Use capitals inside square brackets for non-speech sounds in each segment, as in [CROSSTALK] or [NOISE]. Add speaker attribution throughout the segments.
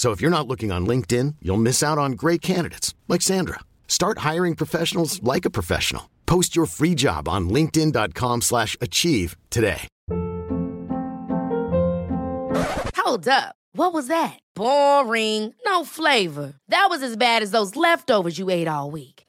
Speaker 1: So if you're not looking on LinkedIn, you'll miss out on great candidates like Sandra. Start hiring professionals like a professional. Post your free job on linkedin.com/achieve today.
Speaker 2: Hold up. What was that? Boring. No flavor. That was as bad as those leftovers you ate all week.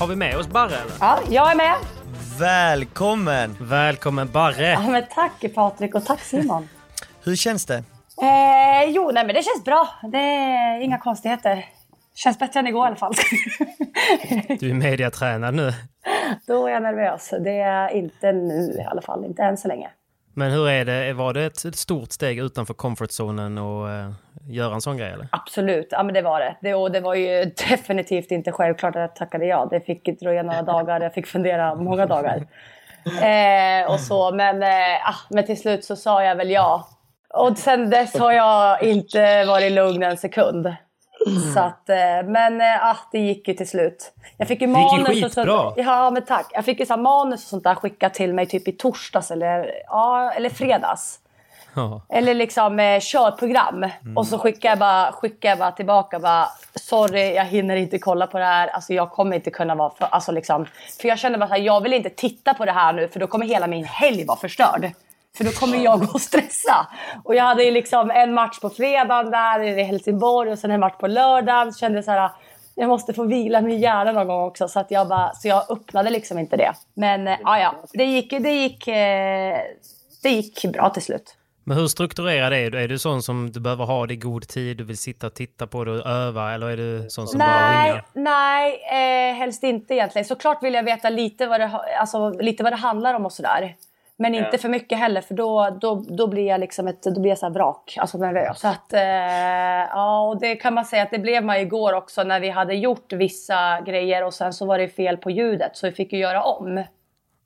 Speaker 3: Har vi med oss Barre eller?
Speaker 4: Ja, jag är med.
Speaker 5: Välkommen!
Speaker 3: Välkommen Barre!
Speaker 4: Ja, men tack Patrik och tack Simon. [LAUGHS]
Speaker 5: Hur känns det?
Speaker 4: Eh, jo, nej men det känns bra. Det är inga konstigheter. Känns bättre än igår i alla fall.
Speaker 3: Du är mediatränad nu. [LAUGHS]
Speaker 4: Då är jag nervös. Det är inte nu i alla fall. Inte än så länge.
Speaker 3: Men hur är det? Var det ett stort steg utanför comfortzonen och uh, göra en sån grej eller?
Speaker 4: Absolut, ja men det var det. det. Och det var ju definitivt inte självklart att jag tackade ja. Det fick dröja några [LAUGHS] dagar. Jag fick fundera många [LAUGHS] dagar. Eh, och så, men, eh, ah, men till slut så sa jag väl ja. Och sen dess har jag inte varit lugn en sekund. Så att, eh, men eh, ah, det gick ju till slut. Jag fick ju
Speaker 3: gick ju
Speaker 4: manus och
Speaker 3: skitbra.
Speaker 4: sånt. Ja men tack. Jag fick ju så manus och sånt där skickat till mig typ i torsdags eller, ja, eller fredags.
Speaker 3: Ja.
Speaker 4: Eller liksom eh, körprogram. Och så skickar jag, bara, skickar jag bara tillbaka bara Sorry, jag hinner inte kolla på det här. Alltså jag kommer inte kunna vara för, alltså liksom, för jag känner bara här, jag vill inte titta på det här nu för då kommer hela min helg vara förstörd. För då kommer jag gå och stressa. Och jag hade ju liksom en match på fredagen där i Helsingborg och sen en match på lördagen. Så kände jag så här, jag måste få vila min hjärna någon gång också. Så, att jag, bara, så jag öppnade liksom inte det. Men ja, ja, det gick, det, gick, eh, det gick bra till slut.
Speaker 3: Men hur strukturerad är du? Är du sån som du behöver ha det i god tid, du vill sitta och titta på det och öva eller är du sån som bara
Speaker 4: Nej,
Speaker 3: wingar?
Speaker 4: nej eh, helst inte egentligen. Såklart vill jag veta lite vad det, alltså, lite vad det handlar om och sådär. Men inte för mycket heller för då, då, då blir jag liksom ett, då blir jag så här vrak, alltså nervös. Så att, eh, ja, och det kan man säga att det blev man igår också när vi hade gjort vissa grejer och sen så var det fel på ljudet så vi fick ju göra om.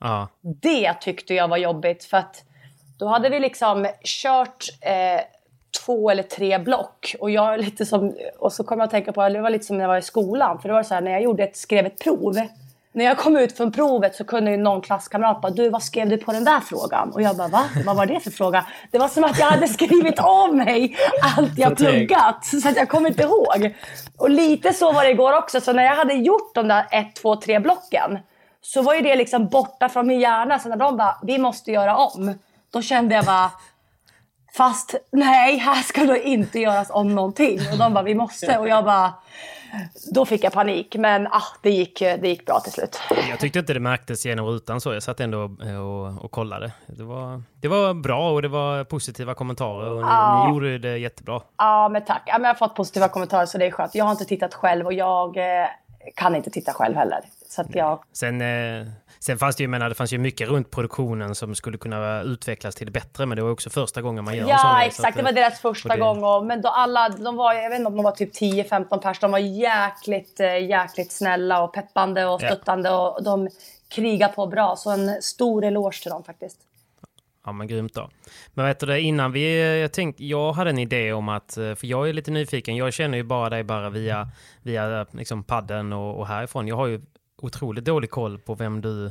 Speaker 3: Ja.
Speaker 4: Det tyckte jag var jobbigt för att då hade vi liksom kört eh, två eller tre block och jag lite som, och så kom jag att tänka på, det var lite som när jag var i skolan för det var så här när jag gjorde ett, skrev ett prov. När jag kom ut från provet så kunde ju någon klasskamrat bara, du vad skrev du på den där frågan? Och jag bara, va? Vad var det för fråga? Det var som att jag hade skrivit av mig allt jag pluggat. Så att jag kommer inte ihåg. Och lite så var det igår också. Så när jag hade gjort de där ett, två, tre blocken så var ju det liksom borta från min hjärna. Så när de bara, vi måste göra om. Då kände jag bara, fast nej, här ska det inte göras om någonting. Och de bara, vi måste. Och jag bara, då fick jag panik. Men ah, det, gick, det gick bra till slut.
Speaker 3: Jag tyckte inte det märktes genom rutan så. Jag satt ändå och, och, kollade. Det var, det var bra och det var positiva kommentarer och
Speaker 4: Ja.
Speaker 3: ni gjorde det jättebra.
Speaker 4: Ja, men tack. Ja, men jag har fått positiva kommentarer så det är skönt. Jag har inte tittat själv och jag eh, kan inte titta själv heller. Så jag...
Speaker 3: Sen, eh, sen fanns det ju, menar, det fanns ju mycket runt produktionen som skulle kunna utvecklas till det bättre, men det var också första gången man gör en sån
Speaker 4: Ja,
Speaker 3: grej, så
Speaker 4: exakt.
Speaker 3: att,
Speaker 4: Det var deras första
Speaker 3: det-
Speaker 4: gång. Och, men då alla, de var, jag vet inte om de var typ 10-15 pers. De var jäkligt, eh, jäkligt snälla och peppande och
Speaker 3: Ja.
Speaker 4: stöttande. Och de kriga på bra. Så en stor eloge till dem faktiskt.
Speaker 3: Ja men grymt då. Men vet du det, innan vi, jag tänkte, jag hade en idé om att, eh, för jag är lite nyfiken, jag känner ju bara dig bara via, via liksom padden och, och härifrån. Jag har ju otroligt dålig koll på vem du,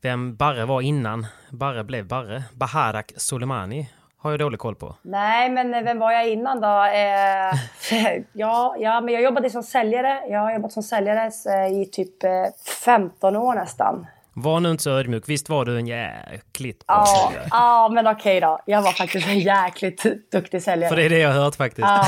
Speaker 3: vem Barre var innan Barre blev Barre. Baharak Soleimani har jag dålig koll på.
Speaker 4: Nej, men vem var jag innan då? Eh, [LAUGHS] ja, ja, men jag jobbade som säljare. Jag har jobbat som säljare eh, i typ eh, 15 år nästan.
Speaker 3: Var nu inte så ödmjuk. Visst var du en jäkligt
Speaker 4: bra ja, säljare? Ja, men okej okay då. Jag var faktiskt en jäkligt duktig säljare.
Speaker 3: För det är det jag har hört faktiskt.
Speaker 4: Ja.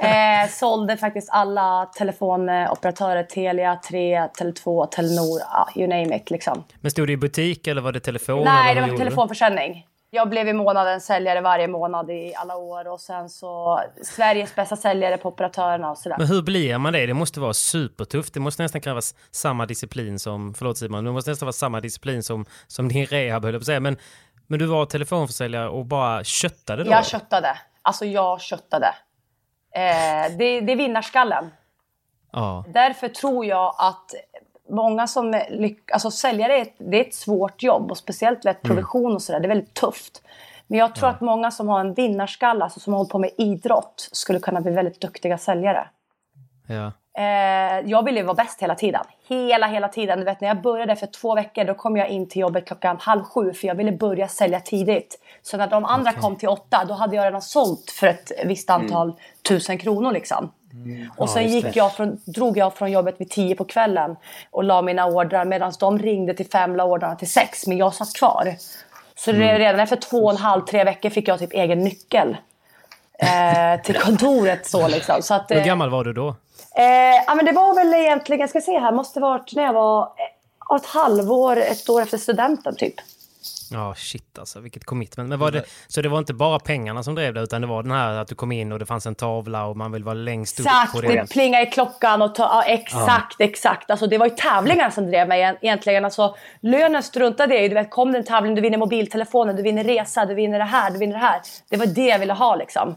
Speaker 4: [LAUGHS] Eh, sålde faktiskt alla telefonoperatörer. Telia, 3, Tele2, Telenor, you name it liksom.
Speaker 3: Men stod det i butik eller var det telefon?
Speaker 4: Nej, det var telefonförsäljning. Jag blev i månaden säljare varje månad i alla år och sen så Sveriges bästa säljare på operatörerna och sådär.
Speaker 3: Men hur blir man det? Det måste vara supertufft. Det måste nästan krävas samma disciplin som, förlåt Simon, det måste nästan vara samma disciplin som, som din rehab höll jag på att säga. Men, men du var telefonförsäljare och bara köttade då?
Speaker 4: Jag köttade. Alltså jag köttade. Eh, det, det är vinnarskallen. Ja. Därför tror jag att många som lyckas, alltså säljare är ett, det är ett svårt jobb och speciellt vid mm. provision och sådär, det är väldigt tufft. Men jag tror ja. att många som har en vinnarskalle, alltså som har hållit på med idrott, skulle kunna bli väldigt duktiga säljare.
Speaker 3: Ja.
Speaker 4: Eh, jag ville vara bäst hela tiden. Hela, hela tiden. Du vet när jag började för två veckor då kom jag in till jobbet klockan halv sju för jag ville börja sälja tidigt. Så när de andra okay. kom till åtta då hade jag redan sålt för ett visst antal mm. tusen kronor liksom. Mm. Och sen gick jag från, drog jag från jobbet vid tio på kvällen och la mina ordrar medan de ringde till fem, la ordrarna till sex. Men jag satt kvar. Så mm. redan efter två och en halv, tre veckor fick jag typ egen nyckel. Eh, till kontoret så liksom. Så att,
Speaker 3: Hur gammal var du då?
Speaker 4: Eh, ja, men det var väl egentligen, jag ska se här, måste varit när jag var eh, ett halvår, ett år efter studenten typ.
Speaker 3: Ja, shit alltså, vilket commitment. Men var det, så det var inte bara pengarna som drev det, utan det var den här att du kom in och det fanns en tavla och man vill vara längst upp
Speaker 4: exakt, på det. Exakt, det plingade i klockan och ta, ja, exakt, ja. exakt. Alltså det var ju tävlingar som drev mig egentligen. Alltså lönen struntade jag i. Du vet, kom det en tävling, du vinner mobiltelefonen, du vinner resa, du vinner det här, du vinner det här. Det var det jag ville ha liksom.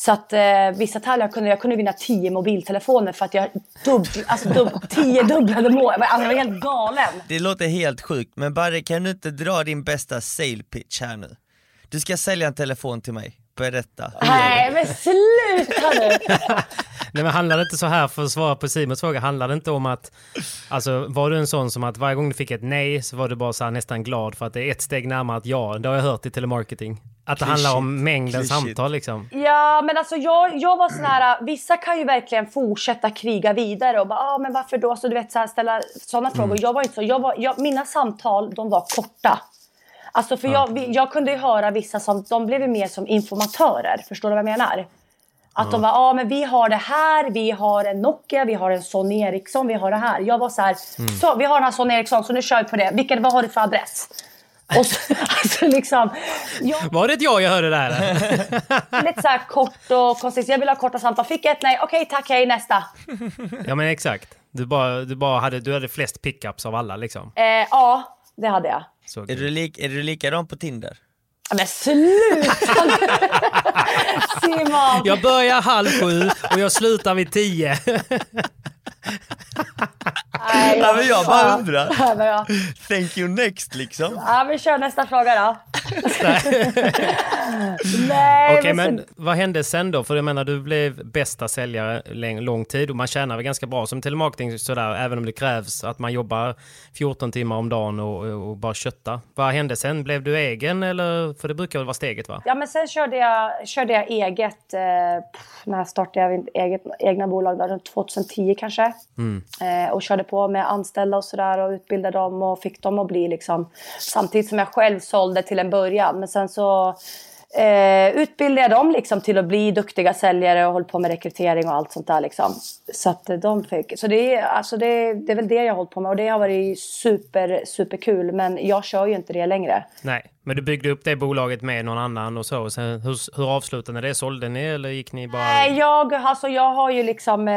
Speaker 4: Så att eh, vissa tävlingar kunde jag kunde vinna tio mobiltelefoner för att jag dubb, alltså dubb, [LAUGHS] tio dubblade mål. Alltså, jag var helt galen.
Speaker 5: Det låter helt sjukt, men Barry kan du inte dra din bästa sale pitch här nu? Du ska sälja en telefon till mig. Berätta.
Speaker 4: Nej men sluta nu! [LAUGHS]
Speaker 3: Nej men handlar det inte så här, för att svara på Simons fråga, handlar det inte om att, alltså var du en sån som att varje gång du fick ett nej så var du bara så här, nästan glad för att det är ett steg närmare ett ja? Det har jag hört i telemarketing. Att det Klischigt. handlar om mängden Klischigt. samtal liksom.
Speaker 4: Ja, men alltså jag, jag var sån här, vissa kan ju verkligen fortsätta kriga vidare och bara, ah, men varför då? Så du vet, så här, ställa sådana frågor. Mm. Jag var inte så. Jag var, jag, mina samtal, de var korta. Alltså för ja. jag, jag kunde ju höra vissa som, de blev mer som informatörer. Förstår du vad jag menar? Att ja. de var, ja ah, men vi har det här, vi har en Nokia, vi har en Sony Ericsson, vi har det här. Jag var så här, mm. så, vi har den här Sony Ericsson så nu kör vi på det. Vilken, vad har du för adress? Och så, [LAUGHS] alltså liksom,
Speaker 3: jag, var det ett ja jag hörde där? [LAUGHS]
Speaker 4: lite så här kort och konstigt. Jag vill ha korta samtal. Fick ett nej. Okej, tack, hej, nästa.
Speaker 3: ja, men exakt. Du, bara, du, bara hade, du hade flest pickups av alla liksom?
Speaker 4: Eh, ja, det hade jag.
Speaker 5: är, du lik, är du likadan på Tinder?
Speaker 4: Men sluta [LAUGHS] Simon!
Speaker 3: Jag börjar halv sju och jag slutar vid tio.
Speaker 5: Nej, jag, ja, jag bara undrar. Ja, Thank you next liksom.
Speaker 4: Ja, vi kör nästa fråga då. [LAUGHS]
Speaker 3: Nej, Okej, men, men vad hände sen då? För jag menar, du blev bästa säljare lång tid och man tjänar väl ganska bra som telemarketing sådär, även om det krävs att man jobbar 14 timmar om dagen och, och bara kötta. Vad hände sen? Blev du egen eller? För det brukar väl vara steget va?
Speaker 4: Ja, men sen körde jag, körde jag eget. Eh, när startade jag eget, egna bolag? Då, 2010 kanske. Mm. Eh, och körde på med anställda och sådär och utbildade dem och fick dem att bli liksom samtidigt som jag själv sålde till en början. Men sen så eh, utbildade jag dem liksom till att bli duktiga säljare och höll på med rekrytering och allt sånt där liksom. Så att de fick, så det är, alltså det, det är väl det jag har hållit på med och det har varit super, super kul. Men jag kör ju inte det längre.
Speaker 3: Nej, men du byggde upp det bolaget med någon annan och så. Sen, hur, hur avslutade det? Sålde ni eller gick ni bara?
Speaker 4: Nej, jag, alltså, jag har ju liksom, eh,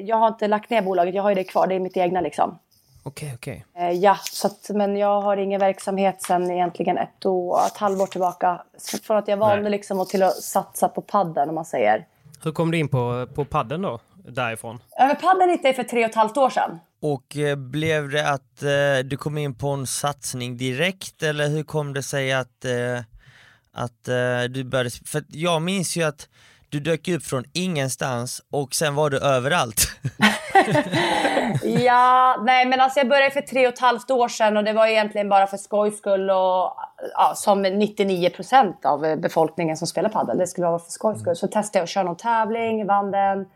Speaker 4: jag har inte lagt ner bolaget. Jag har ju det kvar. Det är mitt egna liksom.
Speaker 3: Okej, okay, okej.
Speaker 4: Okay. Eh, ja, så att, men jag har ingen verksamhet sen egentligen ett, år, ett halvår tillbaka. Från att jag valde liksom att, till att satsa på padden om man säger.
Speaker 3: Hur kom du in på, på padden då? Därifrån?
Speaker 4: Ja, padden hittade jag för tre och ett halvt år sedan.
Speaker 5: Och eh, blev det att eh, du kom in på en satsning direkt eller hur kom det sig att, eh, att eh, du började, för jag minns ju att du dök upp från ingenstans och sen var du överallt. [LAUGHS] [LAUGHS]
Speaker 4: ja, nej men alltså jag började för tre och ett halvt år sedan och det var egentligen bara för skojs skull och ja, som 99% av eh, befolkningen som spelar padel. Det skulle vara för skojs skull. Så testade jag att köra någon tävling, vann den.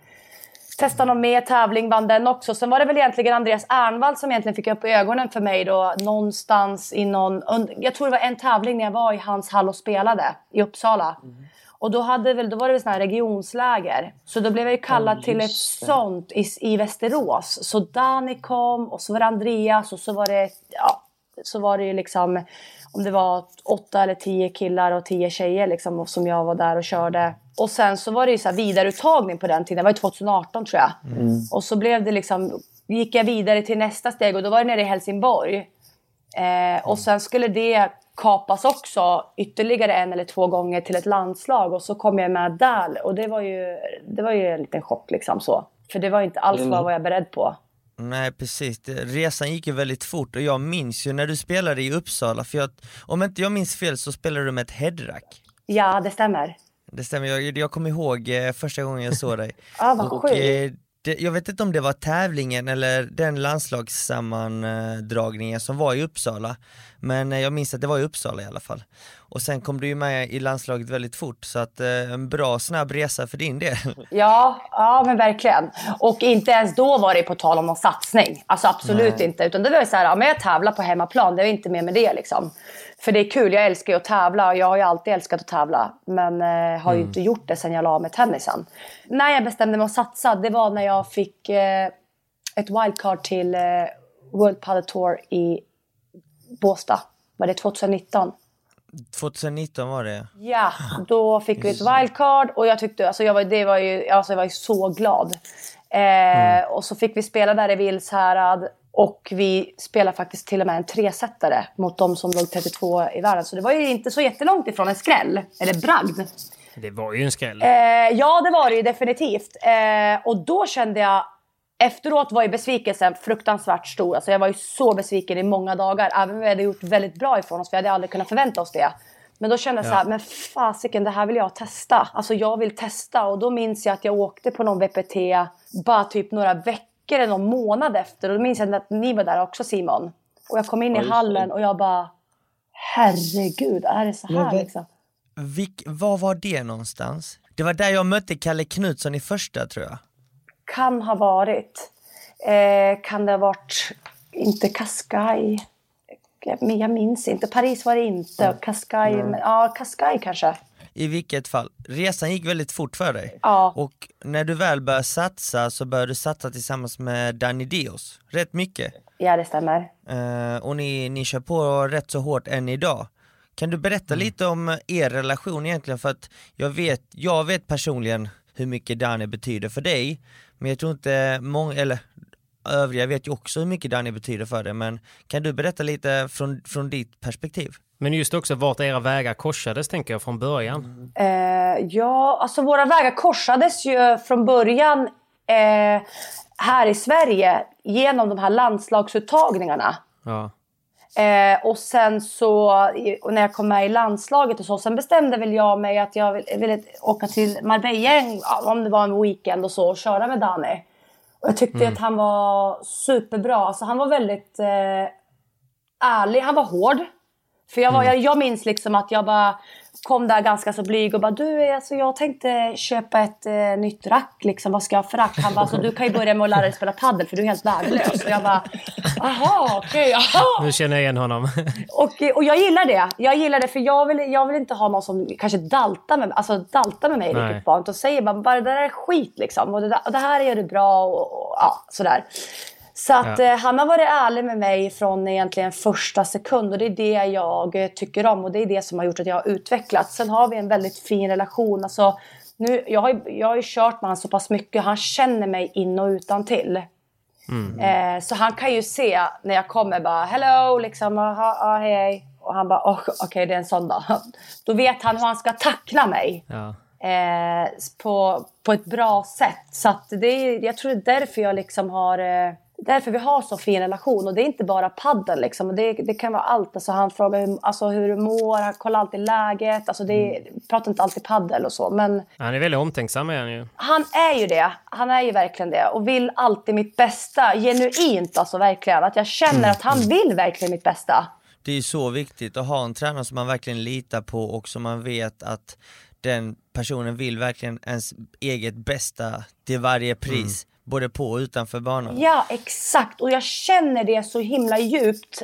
Speaker 4: Testade någon mer tävling, vann den också. Sen var det väl egentligen Andreas Ernvall som egentligen fick upp ögonen för mig då någonstans i någon, jag tror det var en tävling när jag var i hans hall och spelade i Uppsala. Mm. Och då, hade väl, då var det väl sån här regionsläger. Så då blev jag ju kallad oh, till ett sånt i, i Västerås. Så Dani kom och så var det Andreas och så var det, ja, så var det ju liksom om det var åtta eller tio killar och tio tjejer liksom, som jag var där och körde. Och sen så var det ju så här vidareuttagning på den tiden. Det var ju 2018 tror jag. Mm. Och så blev det liksom, gick jag vidare till nästa steg och då var det nere i Helsingborg. Eh, och sen skulle det kapas också ytterligare en eller två gånger till ett landslag och så kom jag med där och det var ju, det var ju en liten chock liksom så. För det var inte alls mm. vad jag var beredd på.
Speaker 5: Nej precis, resan gick ju väldigt fort och jag minns ju när du spelade i Uppsala, för jag, om inte jag minns fel så spelade du med ett headrack.
Speaker 4: Ja, det stämmer.
Speaker 5: Det stämmer, jag, jag kommer ihåg eh, första gången jag såg dig. [LAUGHS]
Speaker 4: ah, vad och, eh,
Speaker 5: det, jag vet inte om det var tävlingen eller den landslagssammandragningen som var i Uppsala, men eh, jag minns att det var i Uppsala i alla fall. Och sen kom du ju med i landslaget väldigt fort, så att eh, en bra snabb resa för din del. [LAUGHS]
Speaker 4: Ja, ja men verkligen. Och inte ens då var det på tal om någon satsning. Alltså absolut Nej. inte. Utan det var ju så här, ja, men jag tävlar på hemmaplan, det är inte mer med det liksom. För det är kul, jag älskar ju att tävla och jag har ju alltid älskat att tävla. Men eh, har ju mm. inte gjort det sen jag la av med tennisen. När jag bestämde mig att satsa, det var när jag fick eh, ett wildcard till eh, World Padel Tour i Båstad. Var det 2019?
Speaker 5: 2019 var det
Speaker 4: Ja, då fick vi ett wildcard och jag tyckte, alltså jag var, det var ju, alltså jag var ju så glad. Eh, mm. Och så fick vi spela där i Vilshärad och vi spelade faktiskt till och med en tresetare mot de som låg 32 i världen. Så det var ju inte så jättelångt ifrån en skräll, eller bragd.
Speaker 3: Det var ju en skräll.
Speaker 4: Eh, ja, det var det ju definitivt. Eh, och då kände jag Efteråt var ju besvikelsen fruktansvärt stor. Alltså jag var ju så besviken i många dagar. Även om vi hade gjort väldigt bra ifrån oss. Vi hade aldrig kunnat förvänta oss det. Men då kände jag ja. så här, men fasiken det här vill jag testa. Alltså jag vill testa. Och då minns jag att jag åkte på någon VPT bara typ några veckor eller någon månad efter. Och då minns jag att ni var där också Simon. Och jag kom in i hallen och jag bara, herregud, är det så här det, liksom?
Speaker 5: Vilk, var var det någonstans? Det var där jag mötte Kalle Knutsson i första tror jag.
Speaker 4: Kan ha varit. Eh, kan det ha varit, inte Cascais? Men jag minns inte. Paris var det inte. Mm. Cascais, mm. men, ja Cascais kanske.
Speaker 5: I vilket fall, resan gick väldigt fort för dig.
Speaker 4: Ja.
Speaker 5: Och när du väl började satsa så började du satsa tillsammans med Danny Dios, rätt mycket.
Speaker 4: Ja det stämmer.
Speaker 5: Uh, och ni, ni kör på rätt så hårt än idag. Kan du berätta mm. lite om er relation egentligen? För att jag vet, jag vet personligen hur mycket Danny betyder för dig, men jag tror inte många, eller övriga vet ju också hur mycket Danny betyder för dig, men kan du berätta lite från, från ditt perspektiv?
Speaker 3: Men just också vart era vägar korsades tänker jag från början.
Speaker 4: Eh, ja, alltså våra vägar korsades ju från början eh, här i Sverige genom de här landslagsuttagningarna.
Speaker 3: Ja.
Speaker 4: Eh, och sen så och när jag kom med i landslaget och så, sen bestämde väl jag mig att jag ville, ville åka till Marbella om det var en weekend och så och köra med Dani. Och jag tyckte mm. att han var superbra. Alltså han var väldigt eh, ärlig, han var hård. För jag, var, mm. jag, jag minns liksom att jag bara kom där ganska så blyg och bara du, alltså jag tänkte köpa ett eh, nytt rack liksom, vad ska jag ha för rack? Han bara, alltså, du kan ju börja med att lära dig spela padel för du är helt värdelös. Och jag bara, aha, okej, okay, aha.
Speaker 3: Nu känner jag igen honom. [LAUGHS]
Speaker 4: och, och jag gillar det. Jag gillar det för jag vill, jag vill inte ha någon som kanske daltar med, alltså, daltar med mig Nej. riktigt barn och säger bara, bara det där är skit liksom. Och det, där, och det här gör du bra och, och ja, sådär. Så att ja. eh, han har varit ärlig med mig från egentligen första sekund och det är det jag eh, tycker om och det är det som har gjort att jag har utvecklats. Sen har vi en väldigt fin relation. Alltså, nu, jag, har, jag har ju kört med honom så pass mycket, han känner mig in och utan till. Mm. Eh, så han kan ju se när jag kommer bara hello, liksom, aha, ah, hej hej. Och han bara oh, okej okay, det är en sån dag. [LAUGHS] Då vet han hur han ska tackla mig.
Speaker 3: Ja.
Speaker 4: Eh, på, på ett bra sätt. Så det är, jag tror det är därför jag liksom har eh, därför vi har så fin relation. Och det är inte bara padden liksom. Det, det kan vara allt. Alltså, han frågar hur, alltså, hur du mår, han kollar alltid läget. Alltså, det mm. pratar inte alltid paddel och så. Men
Speaker 3: han är väldigt omtänksam är han ju.
Speaker 4: Han är ju det. Han är ju verkligen det. Och vill alltid mitt bästa. Genuint alltså verkligen. Att jag känner mm. att han vill verkligen mitt bästa.
Speaker 5: Det är så viktigt att ha en tränare som man verkligen litar på och som man vet att den personen vill verkligen ens eget bästa till varje pris. Mm. Både på och utanför banan.
Speaker 4: Ja, exakt. Och jag känner det så himla djupt.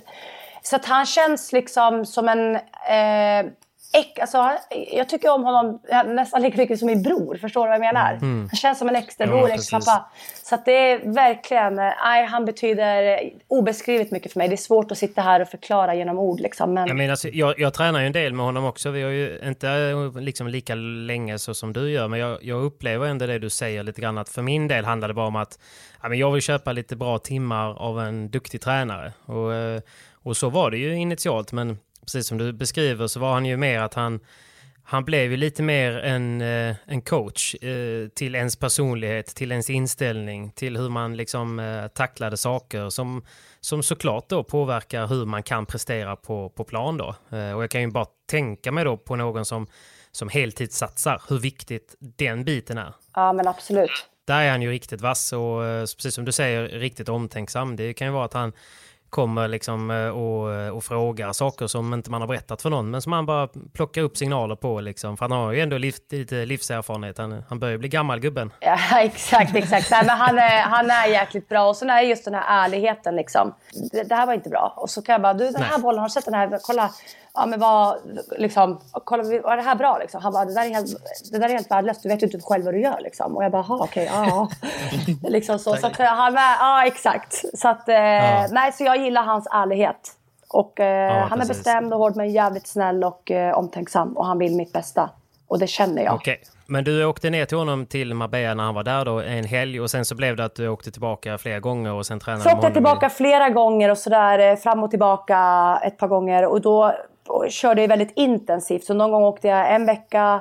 Speaker 4: Så att han känns liksom som en eh, äck, alltså, jag tycker om honom nästan lika mycket som min bror. Förstår du vad jag menar? Mm. Han känns som en extra bror, ja, ex-pappa. Så att det är verkligen, nej, han betyder obeskrivligt mycket för mig. Det är svårt att sitta här och förklara genom ord. Liksom, men...
Speaker 3: jag, menar, alltså, jag, jag tränar ju en del med honom också. Vi har ju inte liksom lika länge så som du gör, men jag, jag upplever ändå det du säger lite grann. Att för min del handlar det bara om att ja, men jag vill köpa lite bra timmar av en duktig tränare. Och, eh, och så var det ju initialt, men precis som du beskriver så var han ju mer att han han blev ju lite mer en, eh, en coach eh, till ens personlighet, till ens inställning, till hur man liksom eh, tacklade saker som, som såklart då påverkar hur man kan prestera på, på plan då. och jag kan ju bara tänka mig då på någon som, som heltidssatsar, hur viktigt den biten är.
Speaker 4: Ja men absolut.
Speaker 3: Där är han ju riktigt vass och precis som du säger, riktigt omtänksam. Det kan ju vara att han kommer liksom eh, och, eh, och frågar saker som inte man har berättat för någon, men som man bara plockar upp signaler på liksom. För han har ju ändå liv, lite livserfarenhet. Han, han börjar bli gammal gubben.
Speaker 4: Ja, [LAUGHS] exakt, exakt. Nej, men han, är, han är jäkligt bra. Och så är just den här ärligheten liksom. Det, det, här var inte bra. Och så kan jag bara, du den här Nej. bollen, har du sett den här? Kolla, ja men vad, liksom, kolla, var det här bra liksom? Han bara, det där är helt, det där är helt värdelöst, du vet ju inte själv vad du gör liksom. Och jag bara, okej, okay, ja. [LAUGHS] liksom så. så att han är, ja exakt. Så att, eh, ja. nej så jag gillar hans ärlighet. Och eh, ja, han är bestämd och hård men jävligt snäll och eh, omtänksam. Och han vill mitt bästa. Och det känner jag.
Speaker 3: Okay. Men du åkte ner till honom till Marbella när han var där då en helg och sen så blev det att du åkte tillbaka flera gånger och sen tränade
Speaker 4: Så åkte jag tillbaka flera gånger och sådär eh, fram och tillbaka ett par gånger och då körde jag väldigt intensivt. Så någon gång åkte jag en vecka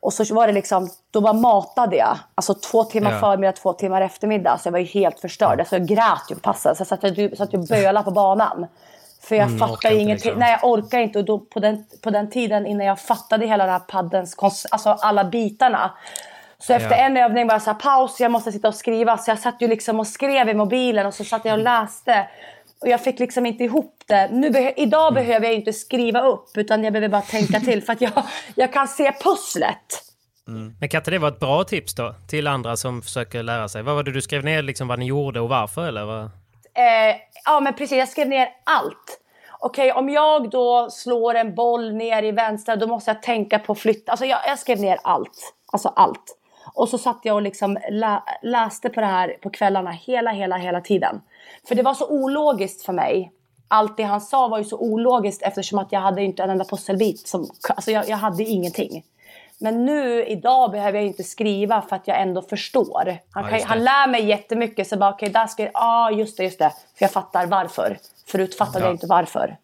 Speaker 4: och så var det liksom, då bara matade jag. Alltså två timmar ja. förmiddag, två timmar eftermiddag. Så jag var ju helt förstörd. Ja. Alltså jag grät ju på passen. Så jag satt, jag satt och bölade på banan. För jag mm, fattade ingenting. Liksom. Nej, jag orkar inte. Och då, på, den, på den tiden innan jag fattade hela den här paddens, alltså alla bitarna. Så efter ja. en övning var jag så här, paus, jag måste sitta och skriva. Så jag satt ju liksom och skrev i mobilen och så satt jag och läste. Och jag fick liksom inte ihop det. Nu be idag mm. behöver jag inte skriva upp utan jag behöver bara tänka [LAUGHS] till för att jag, jag kan se pusslet.
Speaker 3: Mm. Men kan inte det vara ett bra tips då till andra som försöker lära sig? Vad var det du skrev ner, liksom vad ni gjorde och varför? Eller vad?
Speaker 4: Eh, ja men precis, jag skrev ner allt. Okej, okay, om jag då slår en boll ner i vänster då måste jag tänka på flytt. Alltså jag, jag skrev ner allt. Alltså allt. Och så satt jag och liksom lä läste på det här på kvällarna hela, hela, hela tiden. För det var så ologiskt för mig. Allt det han sa var ju så ologiskt eftersom att jag hade inte en enda pusselbit. Som, alltså jag, jag hade ingenting. Men nu idag behöver jag inte skriva för att jag ändå förstår. Han, kan, ja, han lär mig jättemycket så bara okej, okay, där ska jag, ja ah, just det, just det. För jag fattar varför. Förut fattade ja. jag inte varför.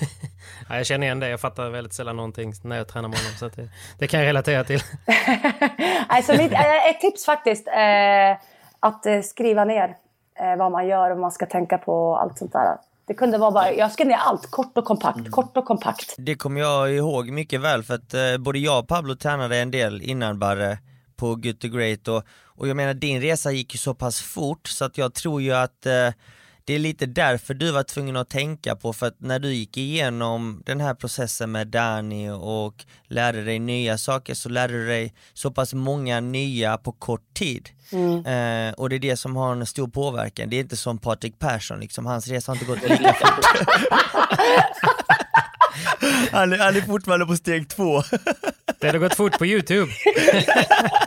Speaker 4: [LAUGHS]
Speaker 3: ja, jag känner igen det, jag fattar väldigt sällan någonting när jag tränar med honom. Så det, det, kan jag relatera till. [LAUGHS]
Speaker 4: alltså, mitt, [LAUGHS] eh, ett tips faktiskt, eh, att eh, skriva ner eh, vad man gör och vad man ska tänka på och allt sånt där. Det kunde vara bara, jag skrev ner allt, kort och kompakt, mm. kort och kompakt.
Speaker 5: Det kommer jag ihåg mycket väl för att eh, både jag och Pablo tränade en del innan Barre på Good to Great och, och jag menar din resa gick ju så pass fort så att jag tror ju att eh, det är lite därför du var tvungen att tänka på, för att när du gick igenom den här processen med Danny och lärde dig nya saker så lärde du dig så pass många nya på kort tid. Mm. Eh, och det är det som har en stor påverkan, det är inte som Patrik Persson, liksom, hans resa har inte gått lika [LAUGHS] fort. han, är, han är fortfarande på steg två.
Speaker 3: det har gått fort på Youtube. [LAUGHS]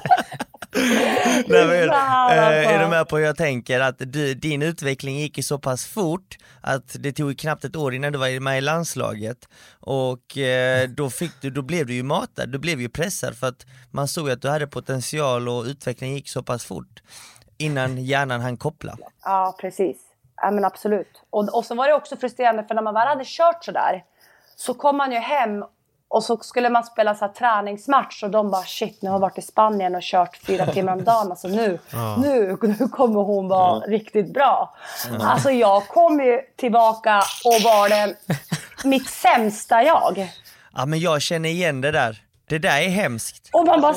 Speaker 3: [LAUGHS]
Speaker 5: Nej, men, äh, är du med på hur jag tänker? Att du, din utveckling gick ju så pass fort att det tog knappt ett år innan du var med i landslaget och äh, [LAUGHS] då, fick du, då blev du ju matad, du blev ju pressad för att man såg att du hade potential och utvecklingen gick så pass fort innan hjärnan hann koppla.
Speaker 4: Ja, precis. Ja, men absolut. Och, och så var det också frustrerande för när man väl hade kört sådär så kom man ju hem Och så skulle man spela så här träningsmatch och de bara shit, nu har jag varit i Spanien och kört fyra [LAUGHS] timmar om dagen. Alltså nu, nu, nu kommer hon vara riktigt bra. Alltså jag kom ju tillbaka och var den, mitt sämsta jag.
Speaker 5: Ja men jag känner igen det där. Det där är hemskt.
Speaker 4: Och man bara,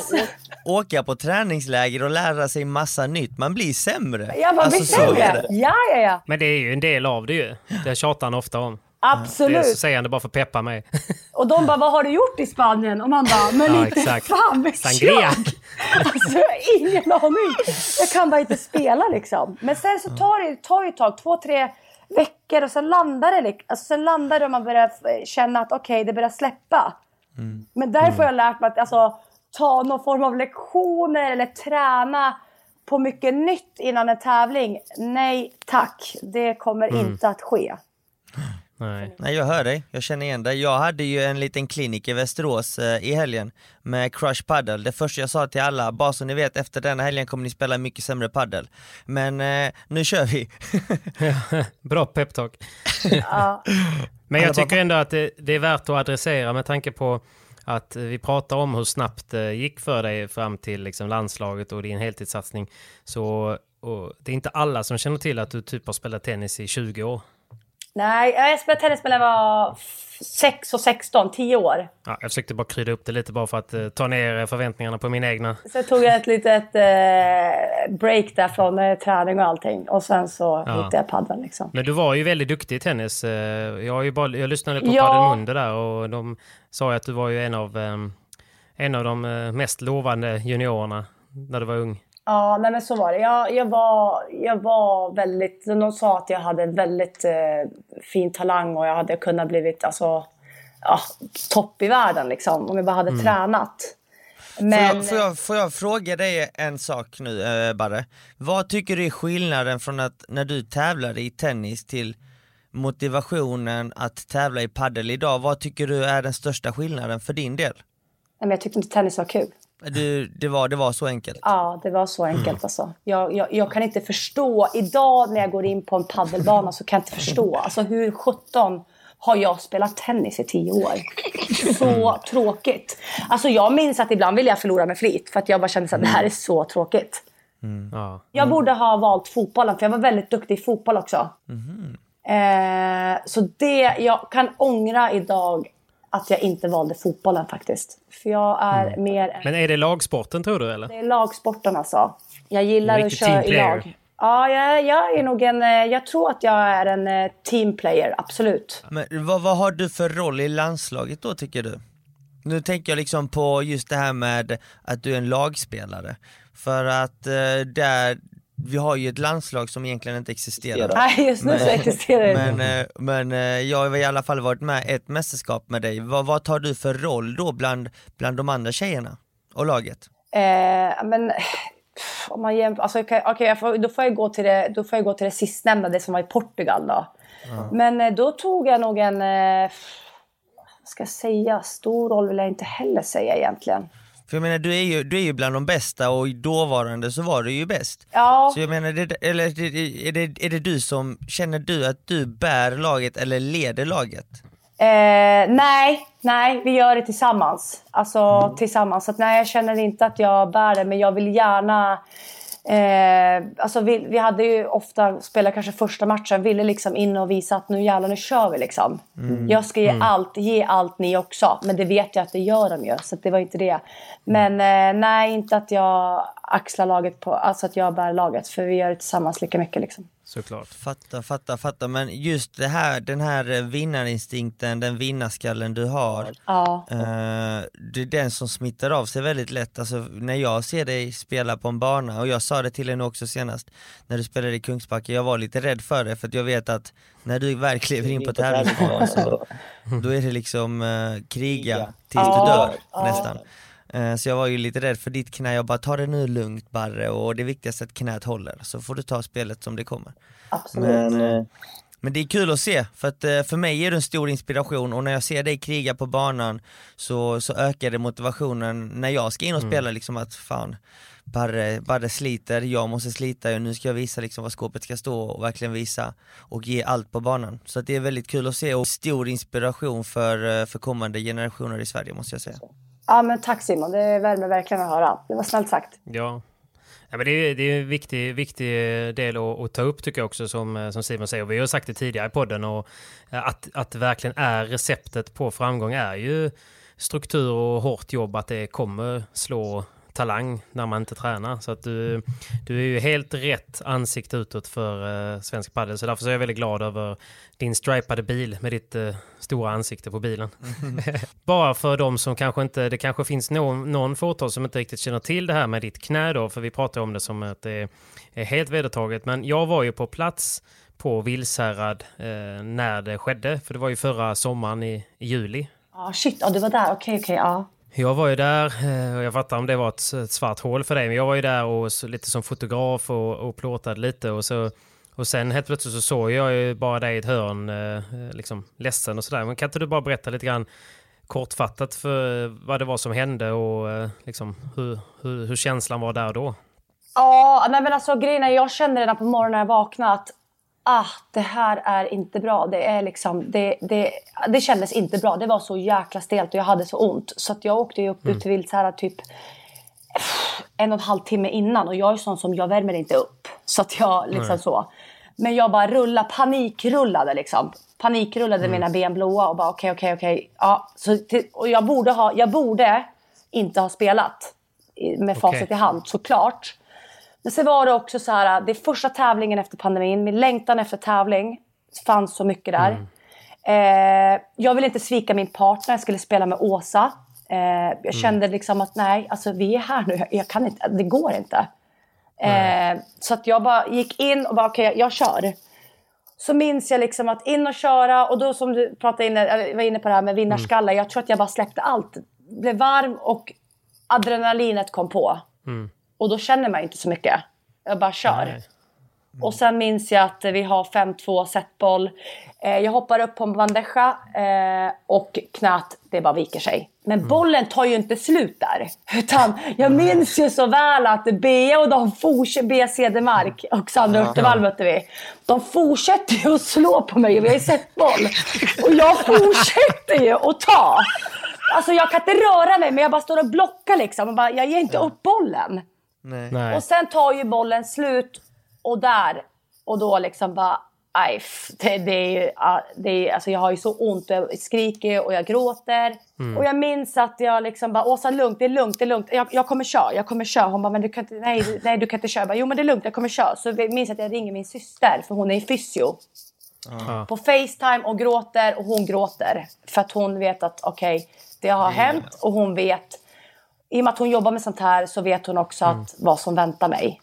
Speaker 5: Åka på träningsläger och lära sig massa nytt, man blir sämre.
Speaker 4: ja, man blir
Speaker 5: Alltså,
Speaker 4: sämre. Ja, ja, ja.
Speaker 3: Men det är ju en del av det ju. Det tjatar han ofta om. Det
Speaker 4: Absolut.
Speaker 3: är så säger han det bara för att peppa mig. [LAUGHS]
Speaker 4: Och de bara, vad har du gjort i Spanien? Och man bara, men
Speaker 3: Ja,
Speaker 4: inte
Speaker 3: exakt.
Speaker 4: fan vet
Speaker 3: Sangria.
Speaker 4: jag. Alltså jag har ingen aning. Jag kan bara inte spela liksom. Men sen så tar det, tar det ett tag, två, tre veckor och sen landar det. Alltså, sen landar det och man börjar känna att okej, det börjar släppa. Men därför har jag lärt mig att alltså, ta någon form av lektioner eller träna på mycket nytt innan en tävling. Nej tack, det kommer inte att ske.
Speaker 3: Nej.
Speaker 5: Nej jag hör dig, jag känner igen dig. Jag hade ju en liten klinik i Västerås eh, i helgen med Crush Paddle. Det första jag sa till alla, bara så ni vet efter denna helgen kommer ni spela mycket sämre paddel. Men eh, nu kör vi! [LAUGHS]
Speaker 3: Bra peptalk. [LAUGHS] Men jag tycker ändå att det, det är värt att adressera med tanke på att eh, vi pratar om hur snabbt det gick för dig fram till liksom landslaget och din heltidssatsning. Så och det är inte alla som känner till att du typ har spelat tennis i 20 år.
Speaker 4: Nej, jag spelade tennis när jag var 6 och 16, 10 år.
Speaker 3: Ja, jag försökte bara krydda upp det lite bara för att eh, ta ner förväntningarna på mina egna.
Speaker 4: Sen tog jag ett litet eh, break där från eh, träning och allting. Och sen så
Speaker 3: Ja.
Speaker 4: hittade jag paddeln liksom.
Speaker 3: Men du var ju väldigt duktig i tennis. Eh, Jag, har ju bara, jag lyssnade på
Speaker 4: Ja.
Speaker 3: Padel där och de sa ju att du var ju en av, en av de eh, mest lovande juniorerna när du var ung.
Speaker 4: Ja, nej men så var det. Jag, jag, var, jag var väldigt... De sa att jag hade väldigt eh, fin talang och jag hade kunnat blivit alltså, ja, topp i världen liksom. Om jag bara hade tränat.
Speaker 5: Får,
Speaker 4: Men...
Speaker 5: jag, får, jag, får jag fråga dig en sak nu eh, Barre? Vad tycker du är skillnaden från att när du tävlade i tennis till motivationen att tävla i paddel idag? Vad tycker du är den största skillnaden för din del?
Speaker 4: Nej, men jag tyckte inte tennis var kul.
Speaker 5: Du, det, var, det var så enkelt?
Speaker 4: Ja, det var så enkelt alltså. Jag, jag, jag kan inte förstå. Idag när jag går in på en paddelbana så kan jag inte förstå. Alltså hur 17 har jag spelat tennis i 10 år? Så tråkigt. Alltså jag minns att ibland ville jag förlora med flit. För att jag bara kände att det här är så tråkigt.
Speaker 3: Ja.
Speaker 4: Jag borde ha valt fotbollen för jag var väldigt duktig i fotboll också. Eh, så det, jag kan ångra idag att jag inte valde fotbollen faktiskt. För jag är mer...
Speaker 3: Men är det lagsporten tror du eller?
Speaker 4: Det är lagsporten alltså. Jag gillar att köra i lag. Ja, jag, jag är nog en... eh, Jag tror att jag är en eh, teamplayer, absolut.
Speaker 5: Men vad, vad har du för roll i landslaget då tycker du? Nu tänker jag liksom på just det här med att du är en lagspelare. För att eh, där, vi har ju ett landslag som egentligen inte existerar.
Speaker 4: Nej, just nu så existerar det.
Speaker 5: Men, eh, men eh, jag har i alla fall varit med ett mästerskap med dig. Vad, vad tar du för roll då bland, bland de andra tjejerna och laget?
Speaker 4: Eh, men om man jämför, alltså, okej, jag får, då, får jag gå till det, då får jag gå till det sistnämnda, det som var i Portugal då. Men eh, då tog jag nog en, vad ska jag säga, stor roll vill jag inte heller säga egentligen.
Speaker 5: För jag menar du är ju, du är ju bland de bästa och dåvarande så var du ju bäst.
Speaker 4: Ja,
Speaker 5: Så jag menar, det, eller är det, är, det, du som, känner du att du bär laget eller leder laget?
Speaker 4: Eh, nej, nej, vi gör det tillsammans. Alltså tillsammans. Så att, nej, jag känner inte att jag bär det, men jag vill gärna... Eh, alltså vi, vi hade ju ofta spelat kanske första matchen, ville liksom in och visa att nu jävlar, nu kör vi liksom. Jag ska ge allt, ge allt ni också. Men det vet jag att det gör de ju, så det var inte det. Men eh, nej, inte att jag axlar laget på, alltså att jag bär laget. För vi gör det tillsammans lika mycket liksom.
Speaker 3: Såklart.
Speaker 5: Fatta, fatta, fatta. Men just det här, den här eh, vinnarinstinkten, den vinnarskallen du har.
Speaker 4: Ja.
Speaker 5: eh, det är den som smittar av sig väldigt lätt. Alltså när jag ser dig spela på en bana, och jag sa det till dig nu också senast, när du spelade i Kungsbacka, jag var lite rädd för det för att jag vet att när du väl kliver in på tävlingsbanan så då är det liksom eh, kriga tills du dör nästan. Eh, Så jag var ju lite rädd för ditt knä, jag bara ta det nu lugnt Barre. Och det viktigaste är att knät håller. Så får du ta spelet som det kommer.
Speaker 4: Absolut.
Speaker 5: Men, eh, Men det är kul att se, för att eh, för mig är du en stor inspiration. Och när jag ser dig kriga på banan så, så ökar det motivationen när jag ska in och spela liksom att fan Barre, Barre sliter, jag måste slita och nu ska jag visa liksom var skåpet ska stå och verkligen visa och ge allt på banan. Så att det är väldigt kul att se. Och stor inspiration för, för kommande generationer i Sverige måste jag säga.
Speaker 4: Ja men tack Simon, det värmer verkligen att höra. Det var snällt sagt.
Speaker 3: Ja. Ja, men det, är, det är en viktig, viktig del att, att ta upp tycker jag också som, eh, som Simon säger. Vi har sagt det tidigare i podden och eh, att, att det verkligen är receptet på framgång är ju struktur och hårt jobb. Att det kommer slå talang när man inte tränar. Så att du, du är ju helt rätt ansikte utåt för uh, svensk padel. Så därför så är jag väldigt glad över din stripade bil med ditt uh, stora ansikte på bilen. [LAUGHS] Bara för de som kanske inte, det kanske finns någon, någon fåtal som inte riktigt känner till det här med ditt knä då, för vi pratar om det som att det är helt vedertaget. Men jag var ju på plats på Vilshärad eh, när det skedde, för det var ju förra sommaren i, i juli.
Speaker 4: Ja, shit, ja, du var där. Okej, okej, ja.
Speaker 3: Jag var ju där, och jag fattar om det var ett, ett svart hål för dig, men jag var ju där och så, lite som fotograf och, och plåtade lite och så och sen helt plötsligt så såg jag ju bara dig i ett hörn, eh, liksom ledsen och sådär. Men kan inte du bara berätta lite grann kortfattat för vad det var som hände och eh, liksom hur, hur, hur känslan var där då?
Speaker 4: Ja, nej men alltså grejen är, jag kände redan på morgonen när jag vaknade att ah, det här är inte bra. Det, är liksom, det, det, det kändes inte bra. Det var så jäkla stelt och jag hade så ont. Så att jag åkte ju upp mm. ut till Vilshärad typ en och en halv timme innan. Och jag är sån som, jag värmer inte upp. Så att jag liksom Nej. så. Men jag bara rullade, panikrullade liksom. Panikrullade mm. mina ben blåa och bara okej, okay, okej, okay, okej. Ja, så och jag borde, ha, jag borde inte ha spelat med facit okay. i hand, såklart. Men sen var det också så här, det är första tävlingen efter pandemin. Min längtan efter tävling fanns så mycket där. Mm. Eh, jag ville inte svika min partner, jag skulle spela med Åsa. Eh, jag mm. kände liksom att nej, alltså vi är här nu, jag kan inte, det går inte. Eh, så att jag bara gick in och bara okej, okay, jag kör. Så minns jag liksom att in och köra och då som du pratade inne, var inne på det här med vinnarskalle. Mm. Jag tror att jag bara släppte allt. Blev varm och adrenalinet kom på. Mm. Och då känner man inte så mycket. Jag bara kör. Nej. Och sen minns jag att vi har 5-2 setboll. Eh, jag hoppar upp på en bandeja eh, och knät det bara viker sig. Men mm. bollen tar ju inte slut där. Utan jag minns ju så väl att Bea och de fortsätter, Bea Cedermark och Sandra Örtevall mötte vi. De fortsätter ju att slå på mig och vi har ju sett boll. Och jag fortsätter ju att ta. Alltså jag kan inte röra mig men jag bara står och blockar liksom. Och bara, jag ger inte upp bollen. Nej. Och sen tar ju bollen slut och där och då liksom bara aj, det, det är ju, det är, alltså jag har ju så ont och jag skriker och jag gråter. Mm. Och jag minns att jag liksom bara, Åsa lugnt, det är lugnt, det är lugnt. Jag, jag kommer köra, jag kommer köra. Hon bara, men du kan inte, nej, nej du kan inte köra. bara, jo men det är lugnt, jag kommer köra. Så jag minns att jag ringer min syster, för hon är i fysio. Mm. På Facetime och gråter och hon gråter. För att hon vet att okej, okay, det har hänt och hon vet. I och med att hon jobbar med sånt här så vet hon också mm. att vad som väntar mig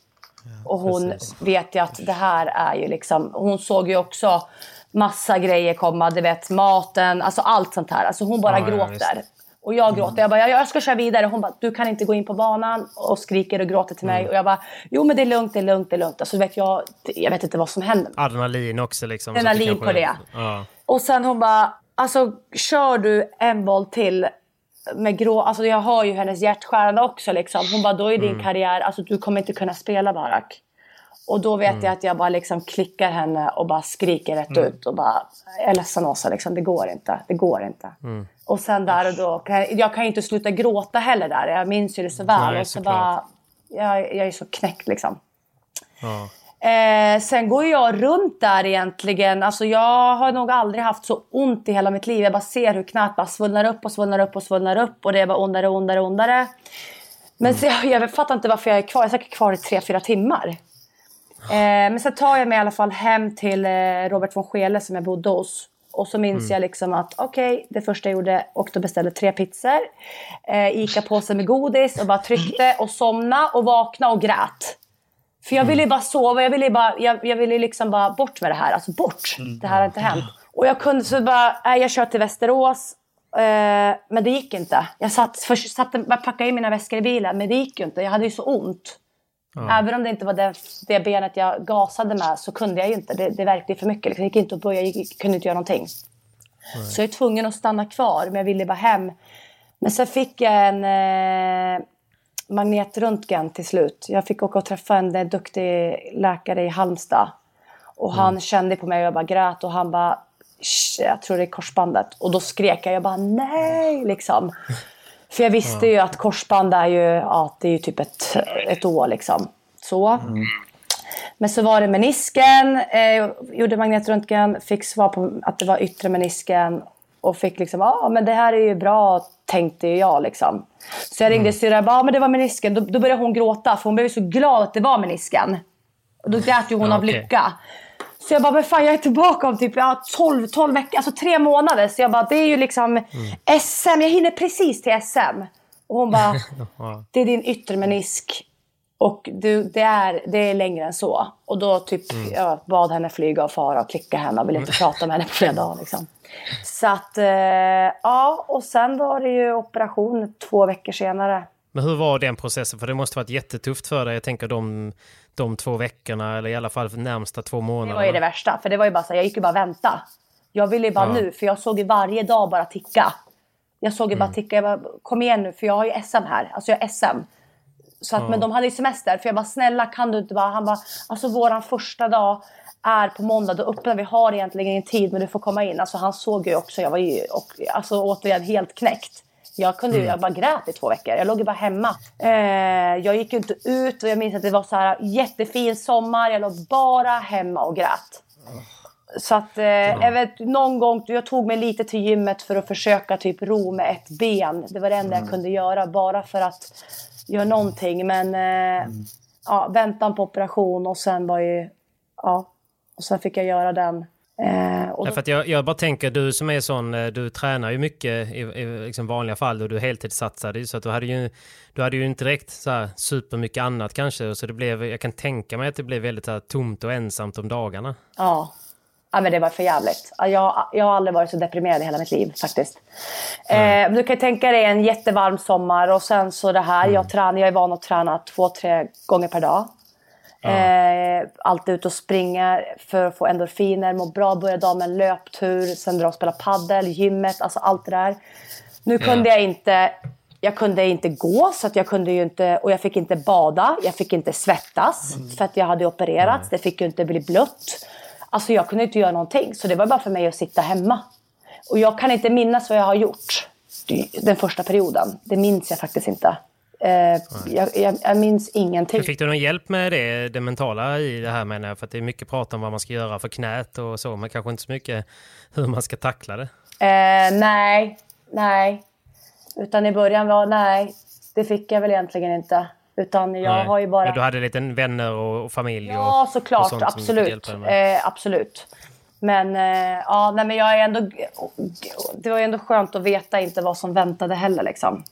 Speaker 4: och hon Precis. vet ju att det här är ju liksom... Hon såg ju också massa grejer komma. Du vet maten, alltså allt sånt här. Alltså hon bara ja, gråter. Ja, och jag mm. gråter. Jag bara, jag ska köra vidare. Hon bara, du kan inte gå in på banan. Och skriker och gråter till mig. Mm. Och jag bara, jo men det är lugnt, det är lugnt, det är lugnt. Alltså vet jag, jag vet inte vad som händer.
Speaker 3: Adrenalin också liksom.
Speaker 4: Adrenalin på det. Ja. Och sen hon bara, alltså kör du en boll till med grå, alltså jag har ju hennes hjärtskärande också liksom. Hon bara, då är din mm. karriär, alltså du kommer inte kunna spela Barak. Och då vet mm. jag att jag bara liksom klickar henne och bara skriker rätt mm. ut och bara, jag är ledsen Åsa, liksom, det går inte, det går inte. Mm. Och sen där och då, jag kan ju inte sluta gråta heller där, jag minns ju det så väl. Nej, och så bara, jag, jag är så knäckt liksom. Ja. Eh, sen går jag runt där egentligen. Alltså jag har nog aldrig haft så ont i hela mitt liv. Jag bara ser hur knät bara svullnar upp och svullnar upp och svullnar upp. Och det är bara ondare och ondare och ondare. Men mm. jag, [LAUGHS] jag fattar inte varför jag är kvar. Jag är säkert kvar i tre, fyra timmar. Eh, men sen tar jag mig i alla fall hem till eh, Robert von Schele som jag bodde hos. Och så minns mm. jag liksom att okej, okay, det första jag gjorde och då beställde tre pizzor. Eh, Ica-påse med godis och bara tryckte och somna och vakna och grät. För jag ville mm. bara sova, jag ville, bara, jag, jag ville liksom bara bort med det här. Alltså bort! Mm. Det här har inte hänt. Och jag kunde så bara, nej, jag kör till Västerås. Eh, men det gick inte. Jag satt, för, satt, packade in mina väskor i bilen, men det gick ju inte. Jag hade ju så ont. Ja. Även om det inte var det, det, benet jag gasade med så kunde jag ju inte. Det, det verkade för mycket. Liksom. Jag gick inte att börja, jag gick, kunde inte göra någonting. Nej. Så jag är tvungen att stanna kvar, men jag ville bara hem. Men sen fick jag en eh, magnetröntgen till slut. Jag fick åka och träffa en eh, duktig läkare i Halmstad. Och han mm. kände på mig och jag bara grät och han bara, jag tror det är korsbandet. Och då skrek jag, jag bara nej liksom. För jag visste ju att korsband är ju, ja, det är ju typ ett, ett år liksom. Så. Mm. Men så var det menisken, eh, gjorde magnetröntgen, fick svar på att det var yttre menisken och fick liksom, ja ah, men det här är ju bra tänkte jag liksom. Så jag ringde mm. syrran och bara, ah, men det var menisken. Då, då började hon gråta för hon blev så glad att det var menisken. Och då grät ju hon ja, av okay. lycka. Så jag bara, men fan jag är tillbaka om typ ja, 12, 12 veckor, alltså tre månader. Så jag bara, det är ju liksom mm. SM, jag hinner precis till SM. Och hon bara, [LAUGHS] det är din yttre menisk. Och du, det, är, det är längre än så. Och då typ, mm. jag bad henne flyga och fara och klicka henne och ville inte prata med henne på flera dagar. Liksom. Så att, eh, ja, och sen var det ju operation två veckor senare.
Speaker 3: Men hur var den processen? För det måste varit jättetufft för dig. Jag tänker de, de två veckorna, eller i alla fall närmsta två månaderna.
Speaker 4: Det var ju det värsta, för det var ju bara så jag gick ju bara vänta. Jag ville ju bara ja. nu, för jag såg ju varje dag bara ticka. Jag såg ju mm. bara ticka, jag bara, kom igen nu, för jag har ju SM här. Alltså jag har SM. Så att, ja. Men de hade ju semester, för jag bara, snälla kan du inte bara... Han bara, alltså våran första dag är på måndag, då öppnar vi, har egentligen ingen tid men du får komma in. Alltså han såg ju också, jag var ju och, alltså, återigen helt knäckt. Jag, kunde, mm. jag bara grät i två veckor. Jag låg ju bara hemma. Eh, jag gick ju inte ut och jag minns att det var så här jättefin sommar. Jag låg bara hemma och grät. Så att eh, jag vet, någon gång, jag tog mig lite till gymmet för att försöka typ ro med ett ben. Det var det enda mm. jag kunde göra bara för att göra någonting. Men eh, mm. ja, väntan på operation och sen var ju, ja, och sen fick jag göra den.
Speaker 3: Eh, och då... för att jag, jag, bara tänker, du som är sån, eh, du tränar ju mycket i, i liksom vanliga fall och du heltidssatsade så att du hade ju, du hade ju inte direkt så här supermycket annat kanske. Så det blev, jag kan tänka mig att det blev väldigt här, tomt och ensamt om dagarna.
Speaker 4: Ja. Ja men det var för jävligt. Jag, jag har aldrig varit så deprimerad i hela mitt liv faktiskt. Mm. Eh, du kan tänka dig en jättevarm sommar och sen så det här. Mm. Jag, tränar, jag är van att träna två, tre gånger per dag. Eh, alltid ut och springa för att få endorfiner, må bra, börja dagen med en löptur, sen dra och spela paddel, gymmet, alltså allt det där. Nu kunde jag inte jag kunde inte gå så att jag kunde ju inte, och jag fick inte bada, jag fick inte svettas mm. för att jag hade opererats, det fick ju inte bli blött. Alltså jag kunde inte göra någonting så det var bara för mig att sitta hemma. Och jag kan inte minnas vad jag har gjort den första perioden, det minns jag faktiskt inte. Eh, jag, jag, jag, minns ingenting.
Speaker 3: Fick du någon hjälp med det, det mentala i det här menar jag? För att det är mycket prat om vad man ska göra för knät och så, men kanske inte så mycket hur man ska tackla det.
Speaker 4: Eh, nej, nej. Utan i början var nej, det fick jag väl egentligen inte. Utan jag nej. har ju bara... Men
Speaker 3: du hade lite vänner och, och familj?
Speaker 4: Ja,
Speaker 3: och,
Speaker 4: såklart. Och absolut. Eh, absolut. Men, eh, ja, nej, men jag är ändå... Det var ju ändå skönt att veta inte vad som väntade heller liksom.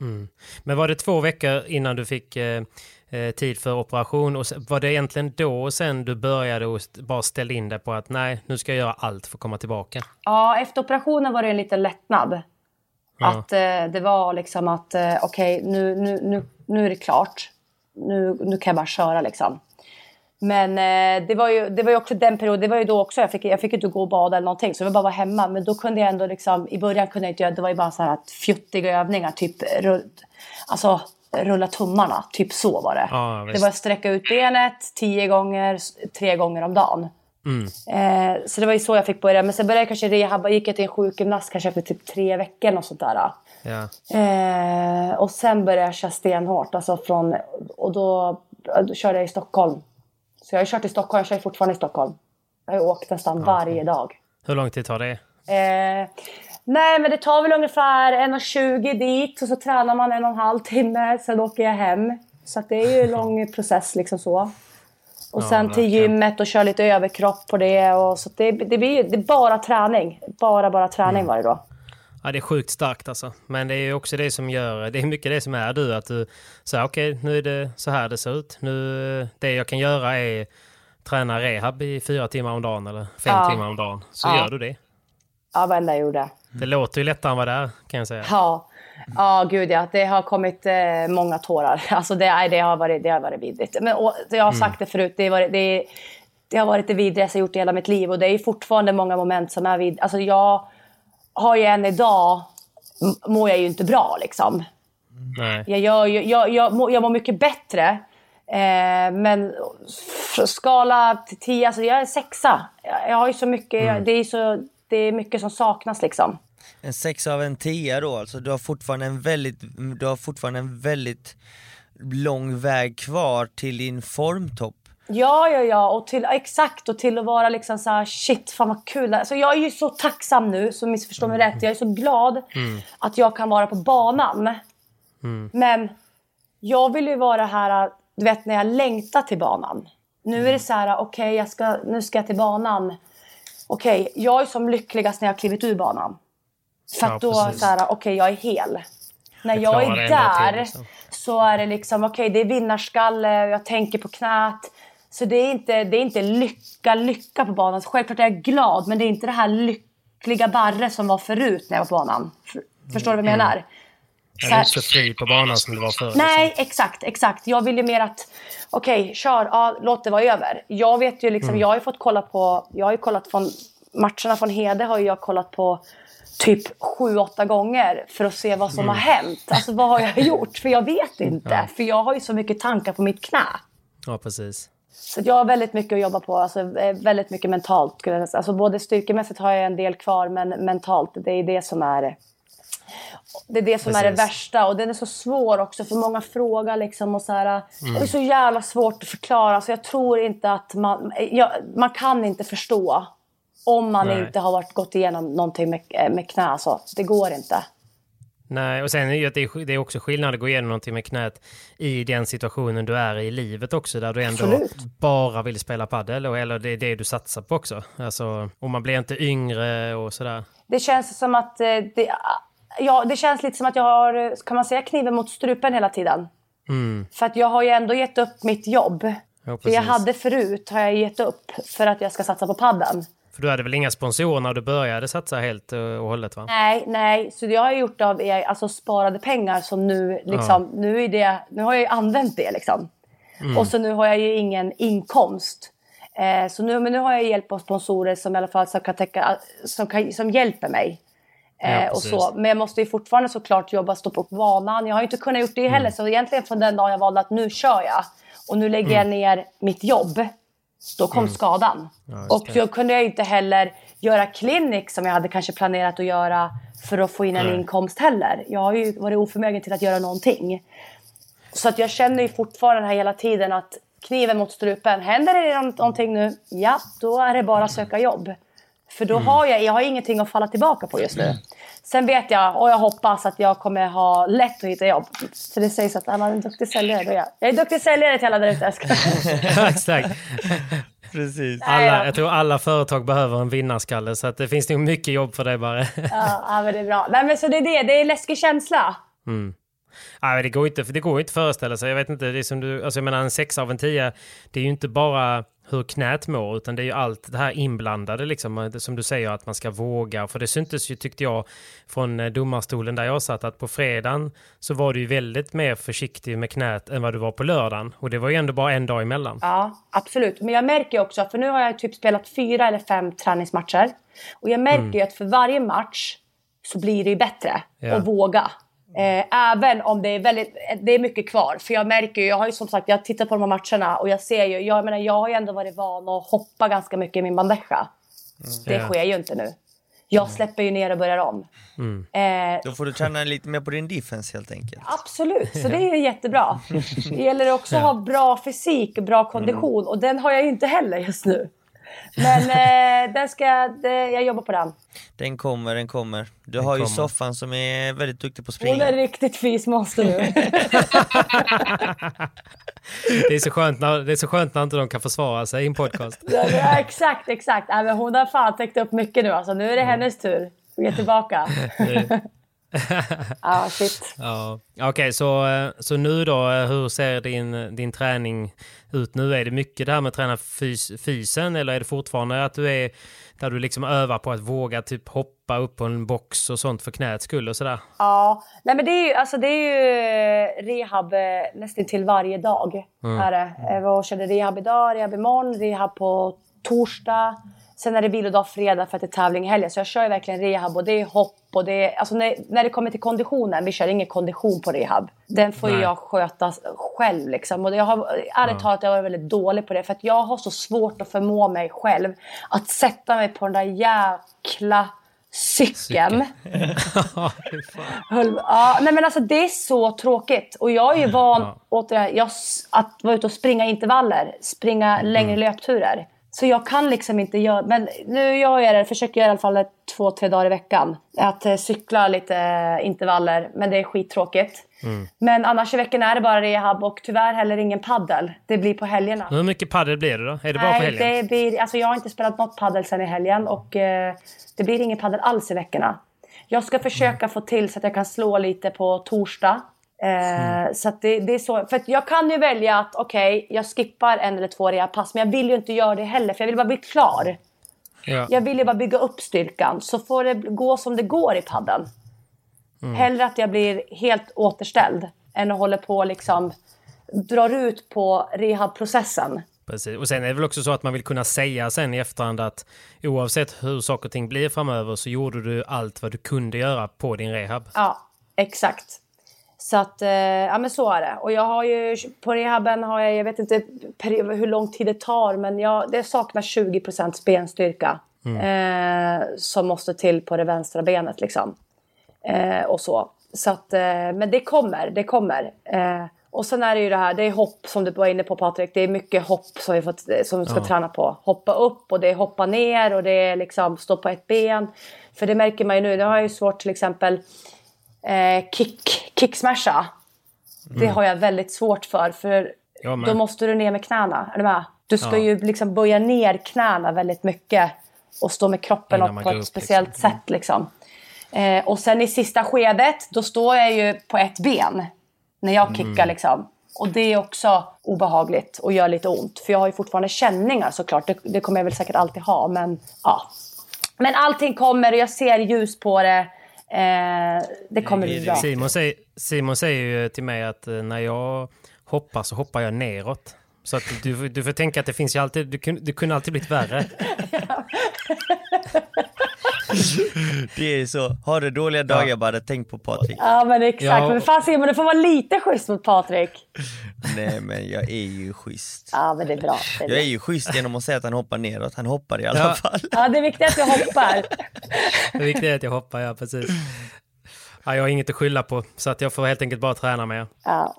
Speaker 3: Mm. Men var det två veckor innan du fick eh, eh, tid för operation? Och var det egentligen då och sen du började och bara ställde in dig på att nej, nu ska jag göra allt för att komma tillbaka?
Speaker 4: Ja, efter operationen var det en liten lättnad. Ja. Att eh, det var liksom att eh, okej, okay, nu, nu, nu, nu är det klart. Nu, nu kan jag bara köra liksom. Men eh, det, var ju, det var ju också den perioden, det var ju då också, jag fick, jag fick inte gå och bada eller någonting så jag bara vara hemma. Men då kunde jag ändå liksom, i början kunde jag inte göra, det var ju bara så här fjuttiga övningar, typ alltså rulla tummarna, typ så var det. Ja, det var att sträcka ut benet tio gånger, tre gånger om dagen. Mm. Eh, så det var ju så jag fick börja. Men sen började jag kanske rehabba, gick jag till en sjukgymnast kanske efter typ tre veckor och sånt där. Ja. Eh, och sen började jag köra stenhårt. Alltså från, och då, då körde jag i Stockholm. Så jag har kört i Stockholm, jag kör fortfarande i Stockholm. Jag har åkt nästan okay. varje dag.
Speaker 3: Hur lång tid tar det?
Speaker 4: Eh, nej, men det tar väl ungefär 1.20 dit och så tränar man en och en halv timme. Sen åker jag hem. Så det är ju en [LAUGHS] lång process liksom så. Och ja, sen till gymmet och kör lite överkropp på det. Och så det, det, blir, det är bara träning. Bara, bara träning mm. varje dag.
Speaker 3: Ja, det är sjukt starkt alltså. Men det är också det som gör, det är mycket det som är du, att du säger okej, okay, nu är det så här det ser ut. Nu, det jag kan göra är träna rehab i fyra timmar om dagen eller fem ja. timmar om dagen. Så ja. gör du det.
Speaker 4: Ja, varenda jag gjorde.
Speaker 3: Det låter ju lättare än vad det är, kan jag säga.
Speaker 4: Ja, ja gud ja. Det har kommit eh, många tårar. [LAUGHS] Alltså det, det, har varit, det har varit vidrigt. Men, och, jag har sagt det förut, det, har varit, det, det har varit det vidrigaste jag gjort i hela mitt liv. Och det är fortfarande många moment som är vid... Alltså jag har ju än idag, mår jag ju inte bra liksom.
Speaker 3: Nej.
Speaker 4: Jag, gör, ju- jag, jag, mår, jag mår mycket bättre. Eh, men skala till 10, alltså jag är sexa. Jag, jag har ju så mycket,
Speaker 3: Mm.
Speaker 4: det, är så, det är mycket som saknas liksom.
Speaker 5: En sex av en tia då alltså, du har fortfarande en väldigt, du har fortfarande en väldigt lång väg kvar till din formtopp.
Speaker 4: Ja, ja, ja. Och till, exakt. Och till att vara liksom så här, shit, fan vad kul. Alltså, jag är ju så tacksam nu, så missförstå mig rätt. Jag är så glad att jag kan vara på banan. Men jag vill ju vara här, du vet när jag längtar till banan. Nu är det så här, okej, jag ska, nu ska jag till banan. Okej, jag är som lyckligast när jag har klivit ur banan. För
Speaker 3: Ja,
Speaker 4: då,
Speaker 3: precis.
Speaker 4: så här, okej, jag är hel. När
Speaker 3: Jag
Speaker 4: är där
Speaker 3: till, liksom.
Speaker 4: så är det liksom, okej, det är vinnarskalle, jag tänker på knät. Så det är inte, det är inte lycka, lycka på banan. Så självklart är jag glad, men det är inte det här lyckliga barre som var förut när jag var på banan. För, förstår du vad jag menar?
Speaker 3: Jag är inte så fri på banan som det var förr.
Speaker 4: Nej, exakt, exakt. Jag vill ju mer att, okej, kör, ja, låt det vara över. Jag vet ju liksom, jag har ju fått kolla på, jag har ju kollat från, matcherna från Hede har jag kollat på typ sju, åtta gånger för att se vad som har hänt. Alltså vad har jag gjort? För jag vet inte. För jag har ju så mycket tankar på mitt knä.
Speaker 3: Ja, precis.
Speaker 4: Så jag har väldigt mycket att jobba på, alltså eh, väldigt mycket mentalt. skulle jag säga. Alltså både styrkemässigt har jag en del kvar, men mentalt, det är det som är det är det som är det värsta och den är så svår också för många frågar liksom och så här. Det är så jävla svårt att förklara så jag tror inte att man, ja, man kan inte förstå om man
Speaker 3: Nej.
Speaker 4: inte har varit, gått igenom någonting med, eh, med knä alltså. Det går inte.
Speaker 3: Nej, och sen är det det är, också skillnad att gå igenom någonting med knät i den situationen du är i livet också, där du ändå
Speaker 4: Absolut.
Speaker 3: bara vill spela padel, eller det är det du satsar på också. Alltså, och man blir inte yngre och sådär.
Speaker 4: Det känns som att eh, det, ja, det känns lite som att jag har, kan man säga kniven mot strupen hela tiden. För att jag har ju ändå gett upp mitt jobb.
Speaker 3: Ja,
Speaker 4: det jag hade förut har jag gett upp för att jag ska satsa på padden.
Speaker 3: För du hade väl inga sponsorer när du började satsa helt eh, och hållet va?
Speaker 4: Nej, nej. Så det har jag gjort av eh, alltså, sparade pengar som nu liksom, nu, är det, nu har jag ju använt det liksom. Och så nu har jag ju ingen inkomst. Eh, så nu, men nu har jag hjälp av sponsorer som i alla fall som kan täcka, som, kan, som hjälper mig.
Speaker 3: Ja,
Speaker 4: Eh, och
Speaker 3: precis.
Speaker 4: så. Men jag måste ju fortfarande såklart jobba, stå på banan. Jag har ju inte kunnat gjort det heller. Så egentligen från den dagen jag valde att nu kör jag. Och nu lägger jag ner mitt jobb. Då kom skadan.
Speaker 3: just
Speaker 4: och då kunde jag inte heller göra klinik som jag hade kanske planerat att göra för att få in en
Speaker 3: Nej.
Speaker 4: inkomst heller. Jag har ju varit oförmögen till att göra någonting. Så att jag känner ju fortfarande här hela tiden att kniven mot strupen. Händer det nå- någonting nu, ja då är det bara att söka jobb. För då har jag, jag har ingenting att falla tillbaka på just nu. Sen vet jag och jag hoppas att jag kommer ha lätt att hitta jobb. Så det sägs att är man en duktig säljare, då är jag. Jag är duktig säljare till alla där ute.
Speaker 3: Exakt. [LAUGHS] [LAUGHS]
Speaker 5: Precis.
Speaker 3: Alla, jag tror alla företag behöver en vinnarskalle, så att det finns nog mycket jobb för dig bara.
Speaker 4: Ja, ja, men det är bra. Nej, men så det är det. Det är en läskig känsla.
Speaker 3: Nej, det går inte, det går inte att föreställa sig. Jag vet inte, det är som du, alltså jag menar en sexa av en tia, det är ju inte bara hur knät mår, utan det är ju allt det här inblandade liksom, som du säger att man ska våga. För det syntes ju, tyckte jag, från eh, domarstolen där jag satt, att på fredagen så var du ju väldigt mer försiktig med knät än vad du var på lördagen. Och det var ju ändå bara en dag emellan.
Speaker 4: Ja, absolut. Men jag märker också, för nu har jag typ spelat fyra eller fem träningsmatcher. Och jag märker ju att för varje match så blir det ju bättre
Speaker 3: Ja.
Speaker 4: att våga. Eh, även om det är, väldigt, det är mycket kvar. För jag märker ju, jag har ju som sagt, jag tittar på de här matcherna och jag ser ju, jag menar jag har ju ändå varit van att hoppa ganska mycket i min bandeja. Det
Speaker 3: Ja.
Speaker 4: sker ju inte nu. Jag släpper ju ner och börjar om. Eh,
Speaker 5: Då får du träna lite mer på din defense helt enkelt.
Speaker 4: Absolut, så det [LAUGHS] är jättebra. Det gäller också att ha bra fysik och bra kondition och den har jag ju inte heller just nu. Men [LAUGHS] eh, den ska, det, jag jobbar på den.
Speaker 5: Den kommer, den kommer. Du har ju
Speaker 3: kommer.
Speaker 5: Soffan som är väldigt duktig på att
Speaker 4: Hon är
Speaker 5: springa.
Speaker 4: riktigt fismonster nu. [LAUGHS]
Speaker 3: Det är så skönt när, det är så skönt när inte de kan försvara sig i en podcast.
Speaker 4: ja, exakt, exakt. Men hon har fan täckt upp mycket nu alltså. Nu är det hennes tur att ge tillbaka. [LAUGHS] Ja, shit. [LAUGHS]
Speaker 3: Ja. Okej, okay, så, eh, så nu då, eh, hur ser din, din träning ut nu? Är det mycket det här med att träna fys, fysen eller är det fortfarande att du är där du liksom övar på att våga typ hoppa upp på en box och sånt för knäets skull och sådär?
Speaker 4: Ja, nej men det är ju, alltså det är ju rehab nästan till varje dag. Mm. Är det. Jag körde rehab idag, rehab imorgon, rehab på torsdag. Sen är det vilodag fredag för att det är tävling helgen. Så jag kör ju verkligen rehab och det är hopp och det är... Alltså när, när det kommer till konditionen, vi kör ingen kondition på rehab. Den får ju jag sköta själv liksom. Och jag har ärligt talat jag varit väldigt dålig på det. För att jag har så svårt att förmå mig själv att sätta mig på den där jäkla cykeln. [LAUGHS] [LAUGHS] ja, nej men alltså det är så tråkigt. Och jag är ju van ja. åt det här, jag, att vara ute och springa intervaller, springa längre mm. löpturer. Så jag kan liksom inte göra, men nu gör jag det, försöker göra i alla fall två, tre dagar i veckan. Att eh, cykla lite eh, intervaller, men det är skittråkigt. Mm. Men annars i veckan är det bara rehab och tyvärr heller ingen paddel. Det blir på helgerna.
Speaker 3: Hur mycket paddel blir det då? Är det bara på helgen?
Speaker 4: Det blir, alltså jag har inte spelat något paddel sen i helgen och eh, det blir ingen paddel alls i veckorna. Jag ska försöka mm. få till så att jag kan slå lite på torsdag. Mm. Så det, det, är så, för jag kan ju välja att okej, okay, jag skippar en eller två rehabpass men jag vill ju inte göra det heller för jag vill bara bli klar. Ja. Jag vill ju bara bygga upp styrkan så får det gå som det går i padden. Mm. Hellre att jag blir helt återställd än att hålla på liksom drar ut på rehabprocessen.
Speaker 3: Precis. Och sen är det väl också så att man vill kunna säga sen i efterhand att oavsett hur saker och ting blir framöver så gjorde du allt vad du kunde göra på din rehab.
Speaker 4: Ja, exakt. Så att, eh, ja men så är det. Och jag har ju, på rehaben har jag, jag vet inte hur lång tid det tar, men jag, det saknar 20% benstyrka. Mm. Eh, som måste till på det vänstra benet liksom. Eh, och så. Så att, eh, men det kommer, det kommer. Eh, och sen är det ju det här, det är hopp som du var inne på Patrik. Det är mycket hopp som vi, fått, som vi ska ja. träna på. Hoppa upp och det är hoppa ner och det är liksom stå på ett ben. För det märker man ju nu, det har jag ju svårt till exempel eh, kick, kicksmasha. Mm. Det har jag väldigt svårt för. För då måste du ner med knäna. Är du med? Du ska ja. ju liksom böja ner knäna väldigt mycket. Och stå med kroppen upp på ett upp, speciellt liksom. sätt. Liksom. Eh, och sen i sista skedet, då står jag ju på ett ben. När jag kickar mm. liksom. Och det är också obehagligt och gör lite ont. För jag har ju fortfarande känningar såklart. Det, det kommer jag väl säkert alltid ha. Men ja. Men allting kommer och jag ser ljus på det. Eh, det kommer bli bra.
Speaker 3: Simon säger, Simon säger ju till mig att eh, när jag hoppar så hoppar jag neråt. Så att du, du får tänka att det finns ju alltid, du, du kunde alltid blivit värre.
Speaker 5: det är så. Har du dåliga dagar ja. bara tänk på Patrik.
Speaker 4: Ja men exakt. Ja. Men fan Simon, du får vara lite schysst mot Patrik.
Speaker 5: Nej men jag är ju schysst.
Speaker 4: Ja men det är bra.
Speaker 5: Det är jag är ju schysst genom att säga att han hoppar neråt. Han hoppar i alla ja. fall.
Speaker 4: Ja det är viktigt att jag hoppar.
Speaker 3: det viktiga är att jag hoppar, ja precis. Ja, jag har inget att skylla på, så att jag får helt enkelt bara träna mer.
Speaker 4: Ja.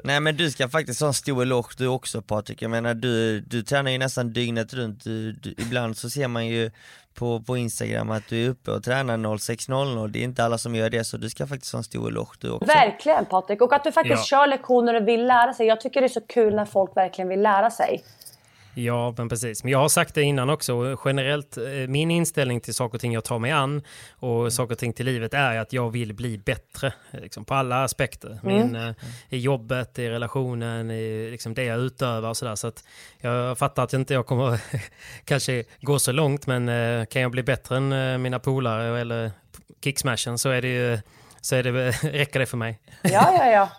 Speaker 4: [LAUGHS]
Speaker 5: Nej men du ska faktiskt ha en stor eloge du också Patrik. Jag menar du, du tränar ju nästan dygnet runt. Du, du, ibland så ser man ju på, på Instagram att du är uppe och tränar 06.00. Det är inte alla som gör det så du ska faktiskt ha en stor eloge du också.
Speaker 4: Verkligen Patrik! Och att du faktiskt ja. kör lektioner och vill lära sig. Jag tycker det är så kul när folk verkligen vill lära sig.
Speaker 3: Ja, men precis. Men jag har sagt det innan också. Generellt, eh, min inställning till saker och ting jag tar mig an och saker och ting till livet är att jag vill bli bättre liksom, på alla aspekter. Mm. Min, mm. I jobbet, i relationen, i liksom, det jag utövar och sådär. Så att jag fattar att inte jag kommer [LAUGHS] kanske gå så långt, men eh, kan jag bli bättre än mina polare eller kicksmashen så är det ju så är det, [LAUGHS] räcker det för mig.
Speaker 4: Ja, ja, ja.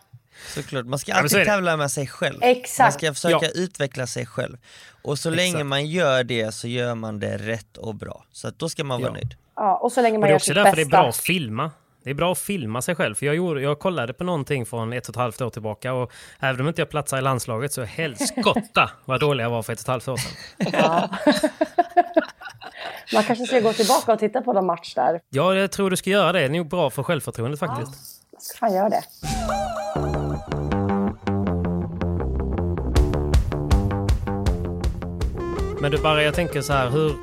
Speaker 5: Såklart, man ska alltid ja, tävla med sig själv.
Speaker 4: Exakt.
Speaker 5: Man ska försöka ja. utveckla sig själv. Och så Exakt. länge man gör det så gör man det rätt och bra. Så att då ska man vara
Speaker 4: ja.
Speaker 5: nöjd.
Speaker 4: Ja, och så länge man
Speaker 3: och det är
Speaker 4: också
Speaker 3: därför det är bra att filma. Det är bra att filma sig själv. För jag, gjorde, jag kollade på någonting från ett och ett halvt år tillbaka och även om inte jag platsar i landslaget så helskotta [LAUGHS] vad dålig jag var för ett och ett halvt år sedan. Ja.
Speaker 4: Man kanske ska gå tillbaka och titta på någon match där.
Speaker 3: Ja, jag tror du ska göra det. Det är nog bra för självförtroendet faktiskt. Ja,
Speaker 4: jag ska fan göra det.
Speaker 3: Men du bara, jag tänker så här, hur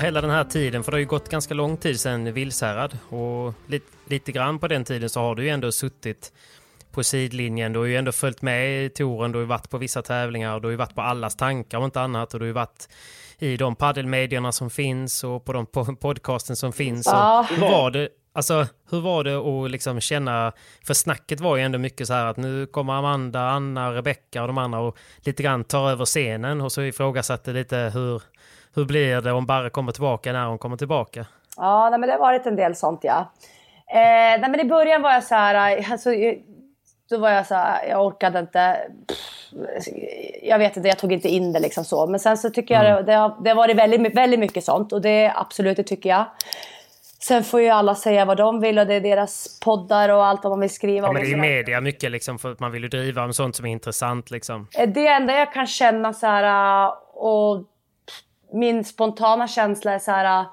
Speaker 3: hela den här tiden, för det har ju gått ganska lång tid sedan Vilshärad och lite, lite grann på den tiden så har du ju ändå suttit på sidlinjen. Du har ju ändå följt med i touren, du har ju varit på vissa tävlingar, du har ju varit på allas tankar och inte annat och du har ju varit i de paddelmedierna som finns och på de po- podcasten som finns.
Speaker 4: Ja.
Speaker 3: Hur var det? Alltså, hur var det att liksom känna, för snacket var ju ändå mycket så här att nu kommer Amanda, Anna, Rebecca och de andra och lite grann tar över scenen och så ifrågasatte lite hur, hur blir det om Barre kommer tillbaka, när hon kommer tillbaka?
Speaker 4: Ja, nej, men det har varit en del sånt ja. Eh, nej, men i början var jag så här, eh, alltså, eh, då var jag så här, jag orkade inte. Pff, jag vet inte, jag tog inte in det liksom så. Men sen så tycker jag det, det, har, det har varit väldigt, väldigt mycket sånt och det absolut, det tycker jag. Sen får ju alla säga vad de vill och det är deras poddar och allt vad man vill skriva
Speaker 3: Ja,
Speaker 4: om.
Speaker 3: men det är ju
Speaker 4: sådär.
Speaker 3: media mycket liksom för att man vill ju driva om sånt som är intressant liksom.
Speaker 4: Eh, Det enda jag kan känna så här äh, och min spontana känsla är så här.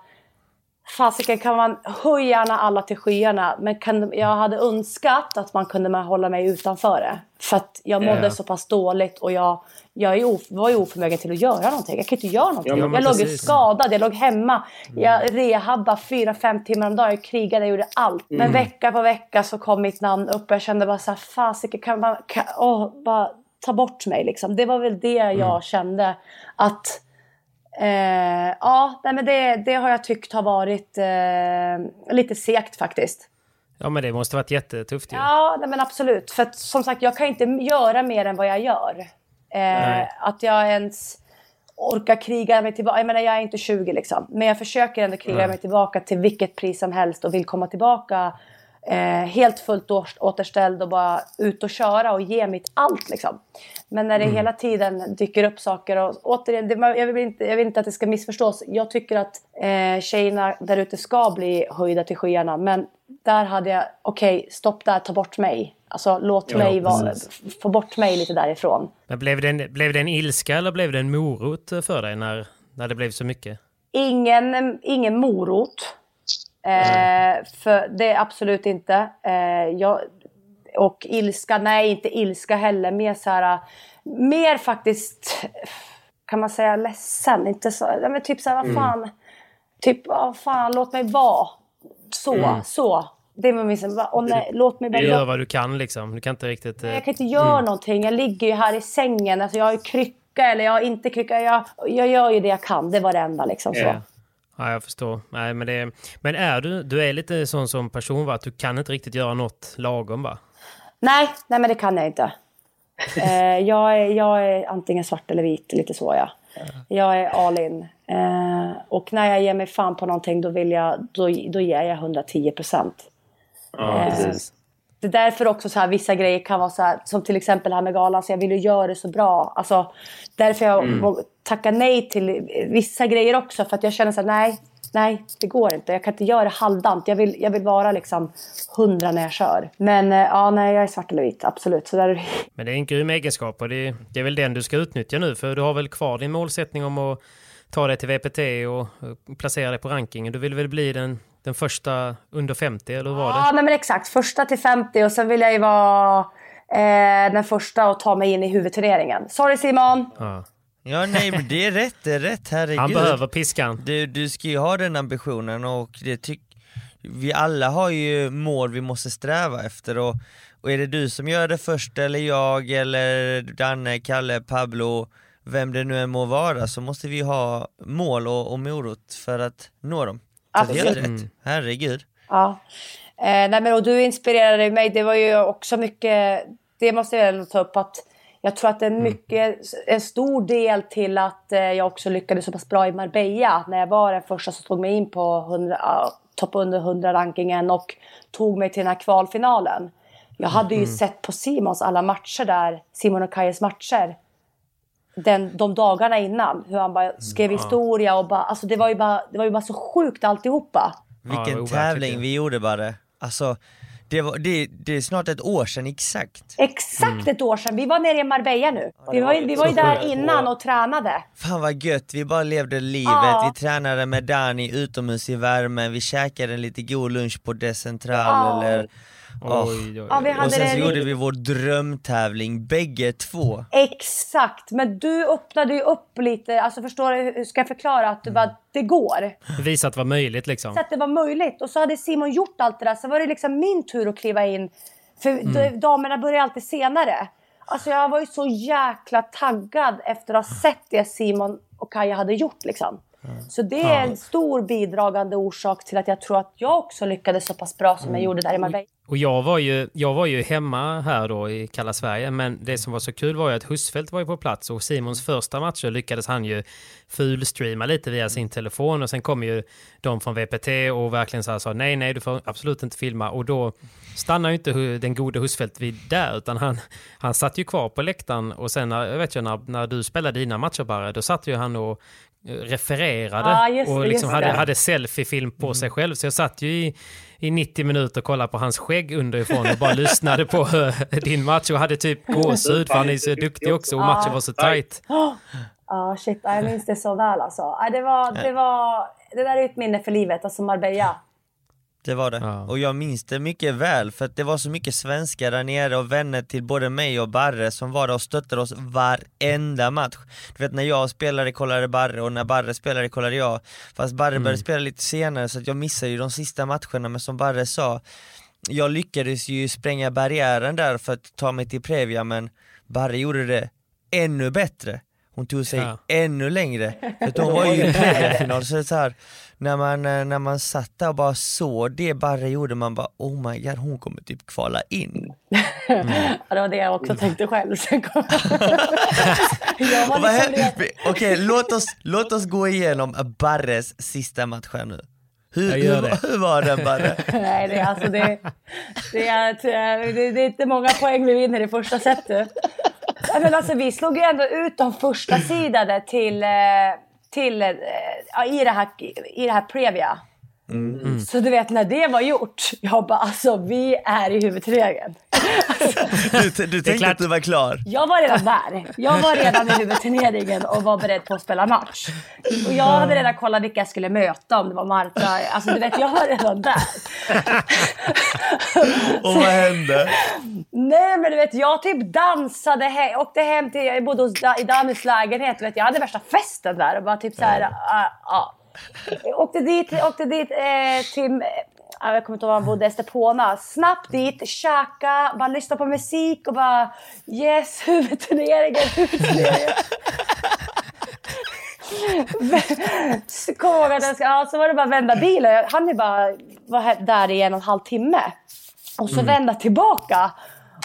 Speaker 4: Fasiken kan man höja gärna alla till skyarna men kan, jag hade önskat att man kunde hålla mig utanför det. För att jag mådde
Speaker 3: Ja.
Speaker 4: så pass dåligt och jag, jag är of, var ju oförmögen till att göra någonting. Jag kan inte göra någonting.
Speaker 3: Ja,
Speaker 4: jag låg ju skadad, jag låg hemma. Jag rehabbade fyra, fem timmar om dagen. Jag krigade, jag gjorde allt. Men vecka på vecka så kom mitt namn upp och jag kände bara så här, fasiken kan man, kan, åh, bara ta bort mig liksom. Det var väl det jag kände att Eh, ja, nej, men det, det har jag tyckt har varit eh, lite segt faktiskt.
Speaker 3: Ja men det måste varit jättetufft ju.
Speaker 4: Ja, nej, men absolut. För att, som sagt, jag kan inte göra mer än vad jag gör. Eh, att jag ens orkar kriga mig tillbaka. Jag menar, jag är inte 20 liksom. Men jag försöker ändå kriga
Speaker 3: Nej.
Speaker 4: mig tillbaka till vilket pris som helst och vill komma tillbaka eh, helt fullt återställd och bara ut och köra och ge mitt allt liksom. Men när det
Speaker 3: Mm.
Speaker 4: hela tiden dyker upp saker och återigen, det, jag, vill inte, jag vill inte att det ska missförstås. Jag tycker att eh, tjejerna där ute ska bli höjda till skyarna. Men där hade jag, okej, stopp där, ta bort mig. Alltså låt
Speaker 3: Ja,
Speaker 4: mig vara, få bort mig lite därifrån.
Speaker 3: Men blev det, en, blev det en ilska eller blev det en morot för dig när, när det blev så mycket?
Speaker 4: Ingen, ingen morot. Eh, för det är absolut inte. Eh, jag, och ilska, nej inte ilska heller. Mer så här, mer faktiskt, kan man säga ledsen. Inte så, men typ så här, vad fan. Typ, vad fan, låt mig vara. Så, så. Det var min, åh nej, låt mig bara
Speaker 3: Du gör vad du kan liksom. Du kan inte riktigt... eh,
Speaker 4: jag kan inte göra någonting. Jag ligger ju här i sängen. Alltså jag har ju krycka eller jag har inte krycka. Jag, jag gör ju det jag kan. Det var det enda liksom så.
Speaker 3: Ja. Ja, jag förstår. Nej, men, det, men är du, du är lite sån som person va? Att du kan inte riktigt göra något lagom va?
Speaker 4: Nej, nej men det kan jag inte. Eh, jag, är, jag är antingen svart eller vit, lite så ja. Jag är all in. Eh, och när jag ger mig fan på någonting då, vill jag, då, då ger jag 110 procent.
Speaker 6: Ja, precis.
Speaker 4: Det är därför också så här, vissa grejer kan vara så här, som till exempel det här med galan, så jag vill ju göra det så bra. Alltså, därför jag mm. tackar nej till vissa grejer också, för att jag känner så här, nej, nej, det går inte. Jag kan inte göra det halvdant. Jag vill, jag vill vara liksom hundra när jag kör. Men eh, ja, nej, jag är svart eller vit, absolut. Så där är det. [LAUGHS]
Speaker 3: Men det är en grym egenskap och det, det är väl den du ska utnyttja nu, för du har väl kvar din målsättning om att ta dig till VPT och och placera dig på rankingen. Du vill väl bli den, den första under 50, eller var det?
Speaker 4: Ja, nej, men exakt. Första till 50 och sen vill jag ju vara eh, den första att ta mig in i huvudturneringen. Sorry Simon!
Speaker 3: Ja.
Speaker 5: Ja nej men det är rätt, det är rätt, herregud.
Speaker 3: Han behöver piskan.
Speaker 5: Du, du ska ju ha den ambitionen och det tyck, vi alla har ju mål vi måste sträva efter och, och är det du som gör det först eller jag eller Danne, Kalle, Pablo, vem det nu än må vara så måste vi ha mål och, och morot för att nå dem. Så det är rätt, herregud.
Speaker 4: Ja. Eh, nej, men, och du inspirerade mig. Det var ju också mycket... Det måste jag ändå ta upp. att Jag tror att det är mycket, en stor del till att eh, jag också lyckades så pass bra i Marbella. När jag var den första som tog mig in på 100, ja, topp under 100-rankingen och tog mig till den här kvalfinalen. Jag hade ju sett på Simons alla matcher där, Simon och Kajes matcher. Den, de dagarna innan, hur han bara skrev historia och bara, alltså det var ju bara, det var ju bara så sjukt alltihopa.
Speaker 3: Ja,
Speaker 5: Vilken
Speaker 3: overkligt
Speaker 5: tävling vi gjorde bara. Alltså, det, var, det, det är snart ett år sedan exakt.
Speaker 4: Exakt ett år sedan. Vi var nere i Marbella nu. Vi var, ju- vi var ju där innan och tränade.
Speaker 5: Fan vad gött, vi bara levde livet,
Speaker 4: Ja.
Speaker 5: vi tränade med Dani utomhus i värmen, vi käkade en lite god lunch på Decentral
Speaker 4: Ja.
Speaker 5: eller Åh.
Speaker 3: Oj, oj,
Speaker 4: Ja, vi
Speaker 3: oj.
Speaker 4: hade
Speaker 5: Och sen så gjorde vi vår drömtävling, bägge två.
Speaker 4: Exakt, men du öppnade ju upp lite. Alltså förstår du, hur ska jag förklara? Att du bara, det går.
Speaker 3: Visa att det var möjligt liksom.
Speaker 4: Så att det var möjligt. Och så hade Simon gjort allt det där. Så var det liksom min tur att kliva in. För d- damerna börjar alltid senare. Alltså jag var ju så jäkla taggad efter att ha sett det Simon och Kaja hade gjort. Liksom. Så det är en stor bidragande orsak till att jag tror att jag också lyckades så pass bra som jag gjorde där i Marbella.
Speaker 3: Och jag var, ju, jag var ju hemma här då i kalla Sverige, men det som var så kul var ju att Husfeldt var ju på plats och Simons första matcher lyckades han ju fulstreama lite via sin telefon och sen kom ju de från VPT och verkligen sa, sa nej, nej, du får absolut inte filma och då stannar ju inte den gode Husfeldt vid där utan han, han satt ju kvar på läktaren och sen, jag vet ju när, när du spelade dina matcher bara, då satt ju han och refererade
Speaker 4: ah, just,
Speaker 3: och liksom hade, hade selfiefilm på mm. sig själv. Så jag satt ju i, i 90 minuter och kollade på hans skägg underifrån och bara lyssnade på uh, din match och hade typ gåshud för han är så duktig också och matchen var så tight.
Speaker 4: Ja, oh, shit, jag minns det så väl alltså. Det, var, det, var, det där är ett minne för livet, alltså Marbella.
Speaker 5: Det var det. Ja. Och jag minns det mycket väl för att det var så mycket svenskar där nere och vänner till både mig och Barre som var där och stöttade oss varenda match. Du vet när jag spelade kollade Barre och när Barre spelade kollade jag. Fast Barre mm. började spela lite senare så att jag missade ju de sista matcherna men som Barre sa jag lyckades ju spränga barriären där för att ta mig till Previa men Barre gjorde det ännu bättre. Hon tog sig ja. ännu längre. För hon [LAUGHS] var ju i Previa-final så det är så här, när man, eh, när man satt där och bara såg det Barre gjorde, man bara oh my god, hon kommer typ kvala in.
Speaker 4: Mm. [LAUGHS] ja, det var det jag också tänkte själv. [LAUGHS] Liksom
Speaker 5: Okej, okay, låt, oss, låt oss gå igenom Barres sista match här nu. Hur, hur, hur, var den Barre?
Speaker 4: Nej, det, är alltså, det, det, är, det, det är inte många poäng vi vinner i första setet. Men alltså, vi slog ju ändå ut de första sidade till eh, till, eh, i, det här, i det här Previa. Mm. Mm. Så du vet när det var gjort, jag bara alltså vi är i huvudturneringen. [LAUGHS]
Speaker 5: du, du tänkte att du var klar?
Speaker 4: Jag var redan där. Jag var redan i huvudturneringen och var beredd på att spela match. Och jag hade redan kollat vilka jag skulle möta, om det var Marta. Alltså du vet, jag var redan där. [LAUGHS]
Speaker 5: och vad hände?
Speaker 4: Nej men du vet, jag typ dansade, he åkte hem till, jag bodde hos, i Danis lägenhet. Du vet, jag hade värsta festen där och bara typ så här, uh, uh, jag åkte dit, åkte dit eh, till jag kommer inte ihåg var han bodde, Estepona. Snabbt dit, käka, bara lyssna på musik och bara yes, [LAUGHS] huvudturneringen, huvudturneringen. [LAUGHS] Kom ihåg att jag ska, ja, så var det bara att vända bilen. Han är bara var där i en och en halv timme. Och så mm. vända tillbaka.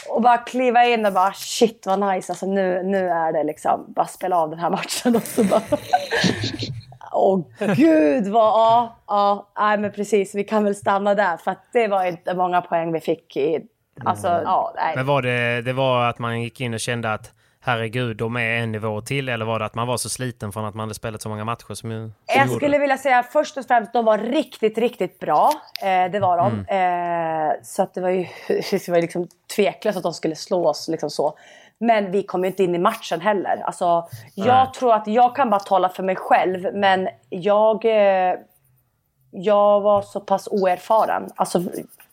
Speaker 4: Och bara kliva in och bara shit vad nice. Alltså nu, nu är det liksom bara spela av den här matchen. Och så bara [LAUGHS] Åh gud vad, ja, ja, nej men precis, vi kan väl stanna där för att det var inte många poäng vi fick i, alltså, mm. ja, nej.
Speaker 3: Men var det, det var att man gick in och kände att herregud, de är en nivå till eller var det att man var så sliten från att man hade spelat så många matcher som, som
Speaker 4: Jag skulle vilja säga först och främst, de var riktigt, riktigt bra. Eh, det var de. Mm. Eh, så att det var ju [LAUGHS] det var liksom tveklöst att de skulle slå oss liksom så. Men vi kom ju inte in i matchen heller. Alltså, jag Nej. tror att jag kan bara tala för mig själv, men jag, eh, jag var så pass oerfaren. Alltså,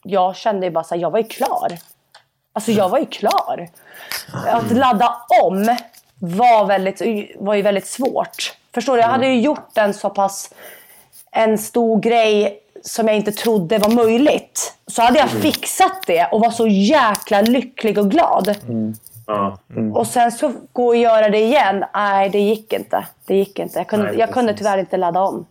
Speaker 4: jag kände ju bara så här, jag var ju klar. Alltså jag var ju klar. Att ladda om var, väldigt, var ju väldigt svårt. Förstår du? Jag hade ju gjort en så pass en stor grej som jag inte trodde var möjligt. Så hade jag fixat det och var så jäkla lycklig och glad. Mm. Mm. Och sen så gå och göra det igen. Nej, det gick inte. Det gick inte. Jag kunde, Nej, jag kunde tyvärr inte ladda om.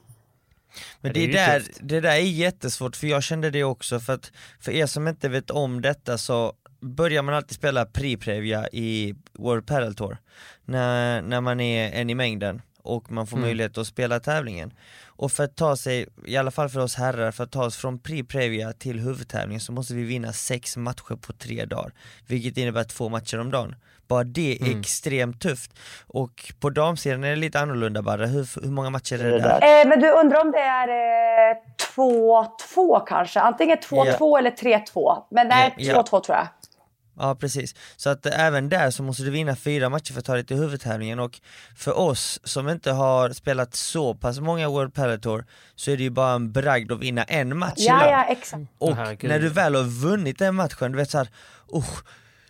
Speaker 5: Men det, det, där, det där är jättesvårt, för jag kände det också, för att för er som inte vet om detta så börjar man alltid spela pre-previa i World Padel Tour, när, när man är en i mängden och man får mm. möjlighet att spela tävlingen. Och för att ta sig, i alla fall för oss herrar, för att ta oss från pre-previa till huvudtävling så måste vi vinna sex matcher på tre dagar. Vilket innebär två matcher om dagen. Bara det är mm. extremt tufft. Och på damsidan är det lite annorlunda bara. Hur, hur många matcher är det där?
Speaker 4: Eh, men du undrar om det är 2-2 eh, kanske? Antingen 2-2 ja. eller 3-2. Men det är 2-2 ja, ja. tror jag.
Speaker 5: Ja precis, så att även där så måste du vinna fyra matcher för att ta dig till huvudtävlingen och för oss som inte har spelat så pass många World Padel Tour så är det ju bara en bragd att vinna en match
Speaker 4: Ja, ja exakt.
Speaker 5: Och oh, när du väl har vunnit den matchen, du vet såhär, oh,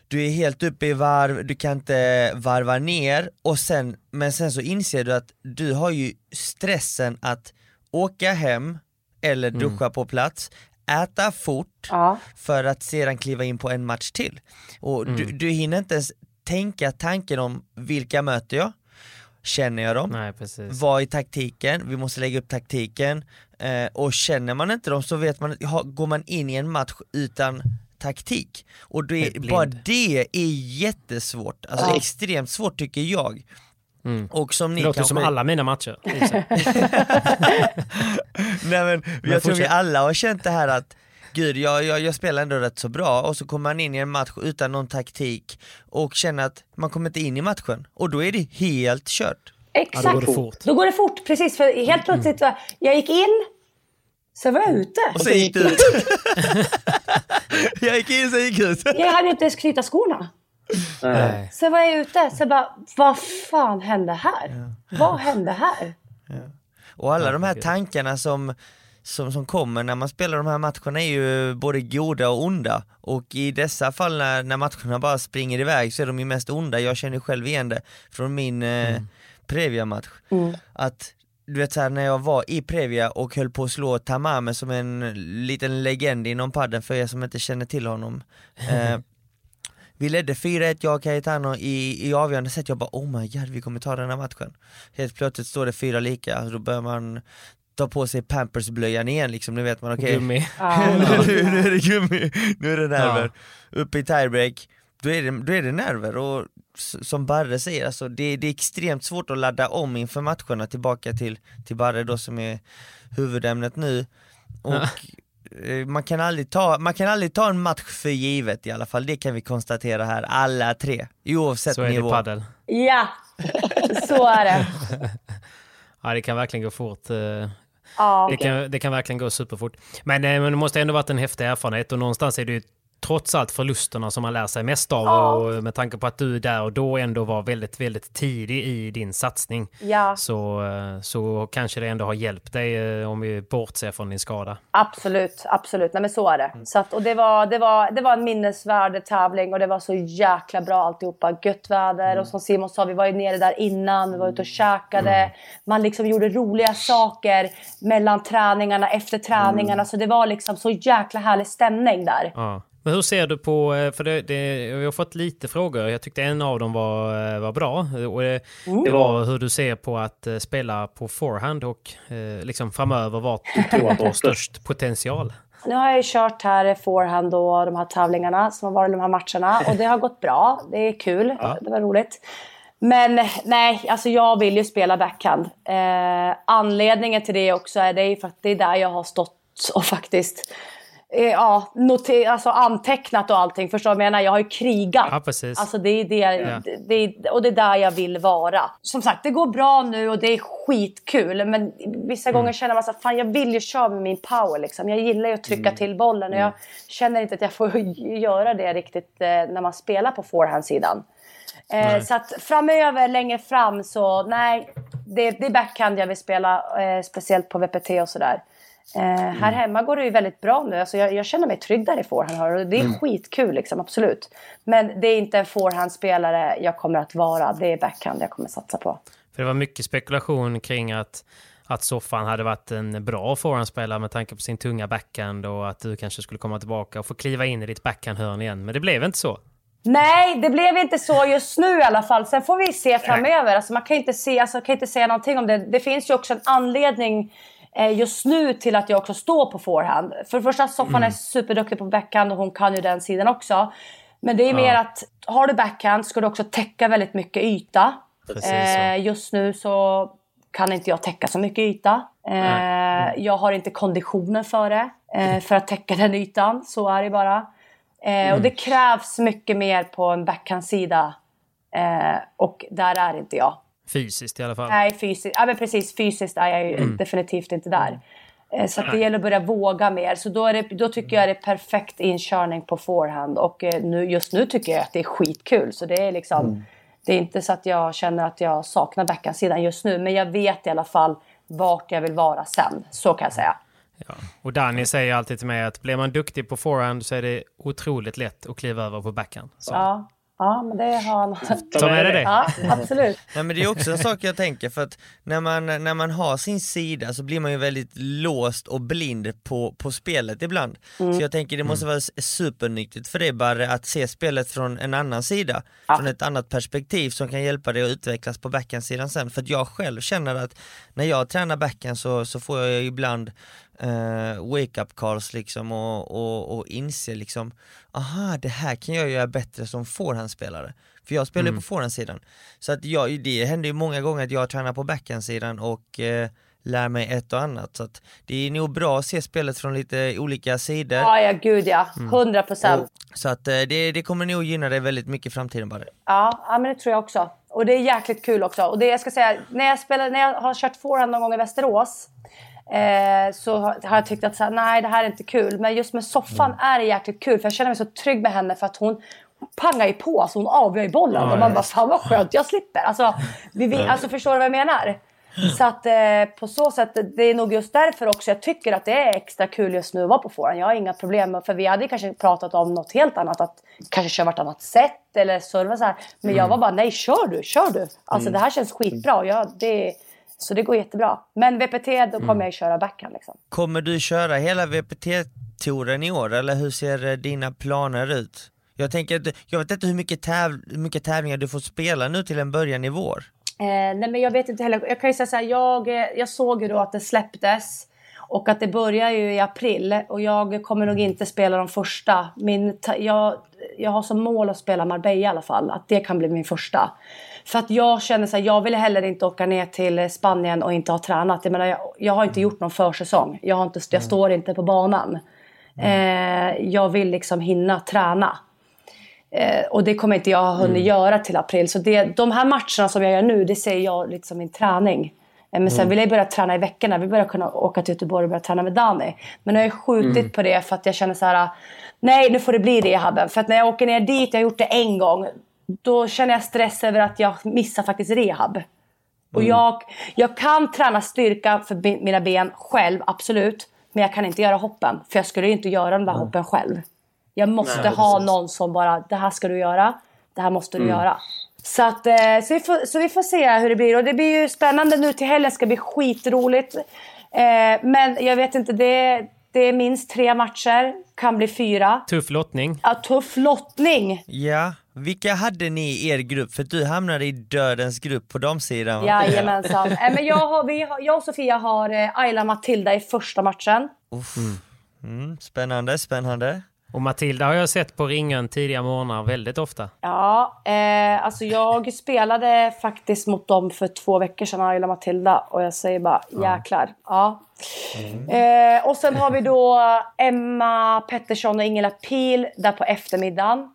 Speaker 5: du är helt uppe i varv, du kan inte varva ner och sen, men sen så inser du att du har ju stressen att åka hem eller mm. duscha mm. på plats, äta fort ja. för att sedan kliva in på en match till. Och mm. du, du hinner inte ens tänka tanken om vilka möter jag? känner jag dem?
Speaker 3: Nej, precis.
Speaker 5: Vad är taktiken? Vi måste lägga upp taktiken. Eh, och känner man inte dem så vet man, ha- går man in i en match utan taktik. Och det, bara det är jättesvårt, alltså extremt svårt tycker jag.
Speaker 3: Mm.
Speaker 5: Och som ni
Speaker 3: Det låter
Speaker 5: kanske...
Speaker 3: som alla mina matcher. [LAUGHS]
Speaker 5: Nej men, jag tror vi alla har känt det här att Gud, jag, jag, jag spelar ändå rätt så bra och så kommer man in i en match utan någon taktik och känner att man kommer inte in i matchen och då är det helt kört.
Speaker 4: Exakt.
Speaker 3: Ja, då går det fort.
Speaker 4: Då går det fort, precis. För helt plötsligt, var- jag gick in, sen var jag ute.
Speaker 5: Och sen gick det ut. [LAUGHS] jag gick in, sen gick jag ut.
Speaker 4: Jag hade inte ens knyta skorna.
Speaker 3: Nej.
Speaker 4: Sen var jag ute, så bara, vad fan hände här? Vad hände här?
Speaker 5: Och alla de här tankarna som, som, som kommer när man spelar de här matcherna är ju både goda och onda. Och i dessa fall när, när matcherna bara springer iväg så är de ju mest onda. Jag känner själv igen det från min eh, Previa-match. Att du vet såhär när jag var i Previa och höll på att slå Tamame som en liten legend inom padden för er som inte känner till honom. Eh, [LAUGHS] vi ledde 4-1 jag och Cayetano i, i avgörande set, jag bara oh my god vi kommer ta den här matchen. Helt plötsligt står det fyra lika, då börjar man ta på sig Pampers-blöjan igen liksom, nu vet man okej.
Speaker 3: Gummi. [LAUGHS]
Speaker 5: nu, nu är det gummi, nu är det nerver. Upp i tiebreak, då är det, då är det nerver. Och som Barre säger, alltså, det, det är extremt svårt att ladda om inför matcherna tillbaka till, till Barre då som är huvudämnet nu. Och eh, man kan, aldrig ta, man kan aldrig ta en match för givet i alla fall, det kan vi konstatera här, alla tre, oavsett
Speaker 3: Så är det
Speaker 5: nivå.
Speaker 3: i padel.
Speaker 4: Ja, [LAUGHS] så är det. [LAUGHS]
Speaker 3: Ja, det kan verkligen gå fort. eh,
Speaker 4: Ja.
Speaker 3: Det kan, det kan verkligen gå superfort. Men, eh, men det måste ändå varit en häftig erfarenhet och någonstans är det ju trots allt förlusterna som man lär sig mest av
Speaker 4: Ja.
Speaker 3: och med tanke på att du där och då ändå var väldigt, väldigt tidig i din satsning
Speaker 4: Ja,
Speaker 3: så, eh, så kanske det ändå har hjälpt dig eh, om vi bortser från din skada.
Speaker 4: absolut, absolut. Nej men så är det. Så att, och det var, det, var, det var en minnesvärd tävling och det var så jäkla bra alltihopa. Gött väder och som Simon sa, vi var ju nere där innan, vi var ute och käkade. Man liksom gjorde roliga saker mellan träningarna, efter träningarna. Så det var liksom så jäkla härlig stämning där.
Speaker 3: Ja. Men hur ser du på, eh, för det, det, vi har fått lite frågor, jag tyckte en av dem var, eh, var bra. Och det, det var hur du ser på att eh, spela på forehand och eh, liksom framöver vart du tror att du har störst potential.
Speaker 4: Nu har jag ju kört här forehand och de här tävlingarna som har varit de här matcherna och det har gått bra. Det är kul, det var roligt. Men nej, alltså jag vill ju spela backhand. Eh, anledningen till det också är det för att det är där jag har stått och faktiskt eh, ja, noter, alltså antecknat och allting. Förstår du vad jag menar? Jag har ju krigat.
Speaker 3: Ja, precis.
Speaker 4: Alltså det är det, det, är- och det är där jag vill vara. Som sagt, det går bra nu och det är skitkul. Men vissa
Speaker 3: Mm.
Speaker 4: gånger känner man så här, fan jag vill ju köra med min power liksom. Jag gillar ju att trycka
Speaker 3: Mm.
Speaker 4: till bollen och jag känner inte att jag får [LAUGHS] göra det riktigt eh, när man spelar på forehandsidan. Eh, så att framöver, längre fram så nej, det, det är backhand jag vill spela. Eh, speciellt på VPT och sådär. Eh, här hemma går det ju väldigt bra nu. Alltså jag, jag känner mig trygg där i forehand. och Det är skitkul liksom, absolut. Men det är inte en forehandspelare jag kommer att vara. Det är backhand jag kommer satsa på.
Speaker 3: För det var mycket spekulation kring att, att Soffan hade varit en bra forehandspelare med tanke på sin tunga backhand och att du kanske skulle komma tillbaka och få kliva in i ditt backhandhörn igen. Men det blev inte så.
Speaker 4: Nej, det blev inte så just nu i alla fall. Sen får vi se framöver. Alltså, man kan inte, se, alltså, kan inte säga någonting om det. Det finns ju också en anledning just nu till att jag också står på forehand. För det första, Soffan är superduktig på backhand och hon kan ju den sidan också. Men det är mer att har du backhand ska du också täcka väldigt mycket yta. Eh, just nu så kan inte jag täcka så mycket yta. Eh, Jag har inte konditionen för det, eh, för att täcka den ytan. Så är det bara. Eh, Och det krävs mycket mer på en backhandsida. Eh, och där är inte jag.
Speaker 3: Fysiskt i alla fall.
Speaker 4: Nej, fysiskt, ja, men precis, fysiskt är jag ju definitivt inte där. Eh, Så det gäller att börja våga mer. Så då, är det, då tycker jag det är perfekt inkörning på forehand. Och eh, nu, just nu tycker jag att det är skitkul. Så det är liksom... Det är inte så att jag känner att jag saknar backhandsidan just nu. Men jag vet i alla fall vart jag vill vara sen. Så kan jag säga.
Speaker 3: Ja. Och Danny säger alltid till mig att blir man duktig på forehand så är det otroligt lätt att kliva över på backhand. Så.
Speaker 4: Ja. Ja, men det har han.
Speaker 3: Ta med dig det.
Speaker 4: Ja, absolut.
Speaker 5: Nej, men det är också en sak jag tänker för att när man, när man har sin sida så blir man ju väldigt låst och blind på, på spelet ibland. Så jag tänker det måste vara s- supernyttigt för dig bara att se spelet från en annan sida, från ett annat perspektiv som kan hjälpa dig att utvecklas på backhandsidan sen. För att jag själv känner att när jag tränar backhand så, så får jag ibland eh, wake-up calls liksom och, och, och inse liksom, aha det här kan jag göra bättre som forehandspelare. För jag spelar ju på forehandsidan. Så att jag, det händer ju många gånger att jag tränar på backhandsidan och eh, lär mig ett och annat. Så att det är nog bra att se spelet från lite olika sidor.
Speaker 4: Ja, ja, gud ja. 100 procent.
Speaker 5: Så att eh, det, det kommer nog gynna dig väldigt mycket i framtiden bara.
Speaker 4: Ja, ja, men det tror jag också. Och det är jäkligt kul också. Och det jag ska säga, när jag, spelar, när jag har kört forehand någon gång i Västerås eh, så har jag tyckt att så här, nej det här är inte kul. Men just med soffan
Speaker 3: Mm.
Speaker 4: är det jäkligt kul för jag känner mig så trygg med henne för att hon pangar ju på, alltså hon avgör ju bollen. och man bara, fan vad skönt, jag slipper. Alltså, vi, alltså förstår du vad jag menar? Så att eh, på så sätt, det är nog just därför också jag tycker att det är extra kul just nu att vara på forehand. Jag har inga problem för vi hade kanske pratat om något helt annat, att kanske köra vartannat sätt eller serva så här. Men jag var bara, nej kör du, kör du. Alltså det här känns skitbra. Jag, det, så det går jättebra. Men VPT, då kommer jag köra backhand liksom.
Speaker 5: Kommer du köra hela VPT-touren i år eller hur ser eh, dina planer ut? Jag tänker jag vet inte hur mycket, täv- hur mycket tävlingar du får spela nu till en början i vår.
Speaker 4: Eh, nej men jag vet inte heller. Jag kan ju säga så här, jag, eh, jag såg ju då att det släpptes. Och att det börjar ju i april. Och jag kommer nog inte spela de första. Min, jag, jag har som mål att spela Marbella i alla fall. Att det kan bli min första. För att jag känner så här, jag vill heller inte åka ner till Spanien och inte ha tränat. Jag menar, jag, jag har inte gjort någon försäsong. Jag, har inte, jag står inte på banan. Eh, jag vill liksom hinna träna. Eh, och det kommer inte jag ha hunnit göra till april. Så det, de här matcherna som jag gör nu, det ser jag lite som min träning. Eh, men sen vill jag börja träna i veckorna. Vi börjar kunna åka till Göteborg och börja träna med Dani. Men nu har jag skjutit på det för att jag känner så här. Nej, nu får det bli rehaben. För att när jag åker ner dit, jag har gjort det en gång. Då känner jag stress över att jag missar faktiskt rehab. Och jag, jag kan träna styrka för mina ben själv, absolut. Men jag kan inte göra hoppen. För jag skulle inte göra de där hoppen själv. Jag måste
Speaker 6: Nej,
Speaker 4: ha
Speaker 6: precis.
Speaker 4: någon som bara, det här ska du göra. Det här måste du göra. Så, att, eh, så, vi får, så vi får se hur det blir. Och det blir ju spännande nu till helgen. ska bli skitroligt. Eh, men jag vet inte, det, det är minst tre matcher. Kan bli fyra.
Speaker 3: Tuff lottning.
Speaker 4: Ja, tuff lottning.
Speaker 5: Ja, vilka hade ni i er grupp? För du hamnade i dödens grupp på damsidan?
Speaker 4: Jajamensan. Eh, men jag, har, vi har, jag och Sofia har eh, Ayla Matilda i första matchen.
Speaker 5: Uff. Mm, spännande, spännande.
Speaker 3: Och Matilda har jag sett på ringen tidiga morgnar väldigt ofta.
Speaker 4: Ja, eh, alltså jag [LAUGHS] spelade faktiskt mot dem för två veckor sedan, Ayla Matilda. Och jag säger bara jäklar. Ja. Eh, och sen har vi då Emma Pettersson och Ingela Pil där på eftermiddagen.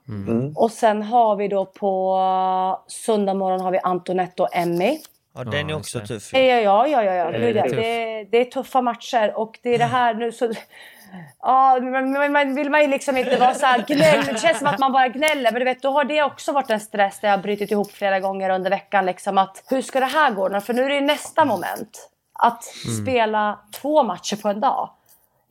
Speaker 4: Och sen har vi då på söndag morgon har vi Antonette och Emmy.
Speaker 5: Ja, den är också tuff.
Speaker 4: Ja, ja, ja, ja, ja.
Speaker 3: Det.
Speaker 4: Det, det är tuffa matcher och det är det här nu så... Ja, men man, vill man ju liksom inte vara så här gnäll. Det känns som att man bara gnäller. Men du vet, då har det också varit en stress där jag har brutit ihop flera gånger under veckan. Liksom att, hur ska det här gå? För nu är det ju nästa moment. Att spela två matcher på en dag.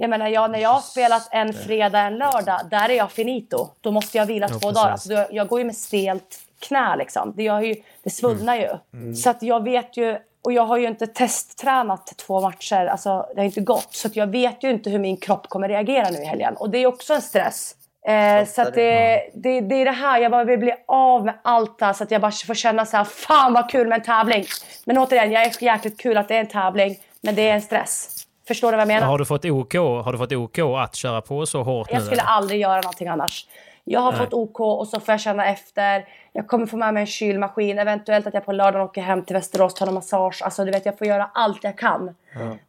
Speaker 4: Jag menar, jag, när jag har spelat en fredag, en lördag, där är jag finito. Då måste jag vila två
Speaker 3: precis.
Speaker 4: dagar. Alltså, då, jag går ju med stelt knä liksom. Det, gör ju, det svullnar ju. Så att jag vet ju, och jag har ju inte testtränat två matcher. Alltså det har inte gått. Så att jag vet ju inte hur min kropp kommer reagera nu i helgen. Och det är också en stress. Eh, så att det, det, det är det här, jag bara vill bli av med allt här så att jag bara får känna så här, fan vad kul med en tävling. Men återigen, jag är jäkligt kul att det är en tävling, men det är en stress. Förstår du vad jag menar?
Speaker 3: Har du fått OK, har du fått OK att köra på så hårt
Speaker 4: Jag
Speaker 3: nu?
Speaker 4: skulle
Speaker 3: eller?
Speaker 4: aldrig göra någonting annars. Jag har fått OK och så får jag känna efter. Jag kommer få med mig en kylmaskin. Eventuellt att jag på lördagen åker hem till Västerås och tar en massage. Alltså du vet, jag får göra allt jag kan.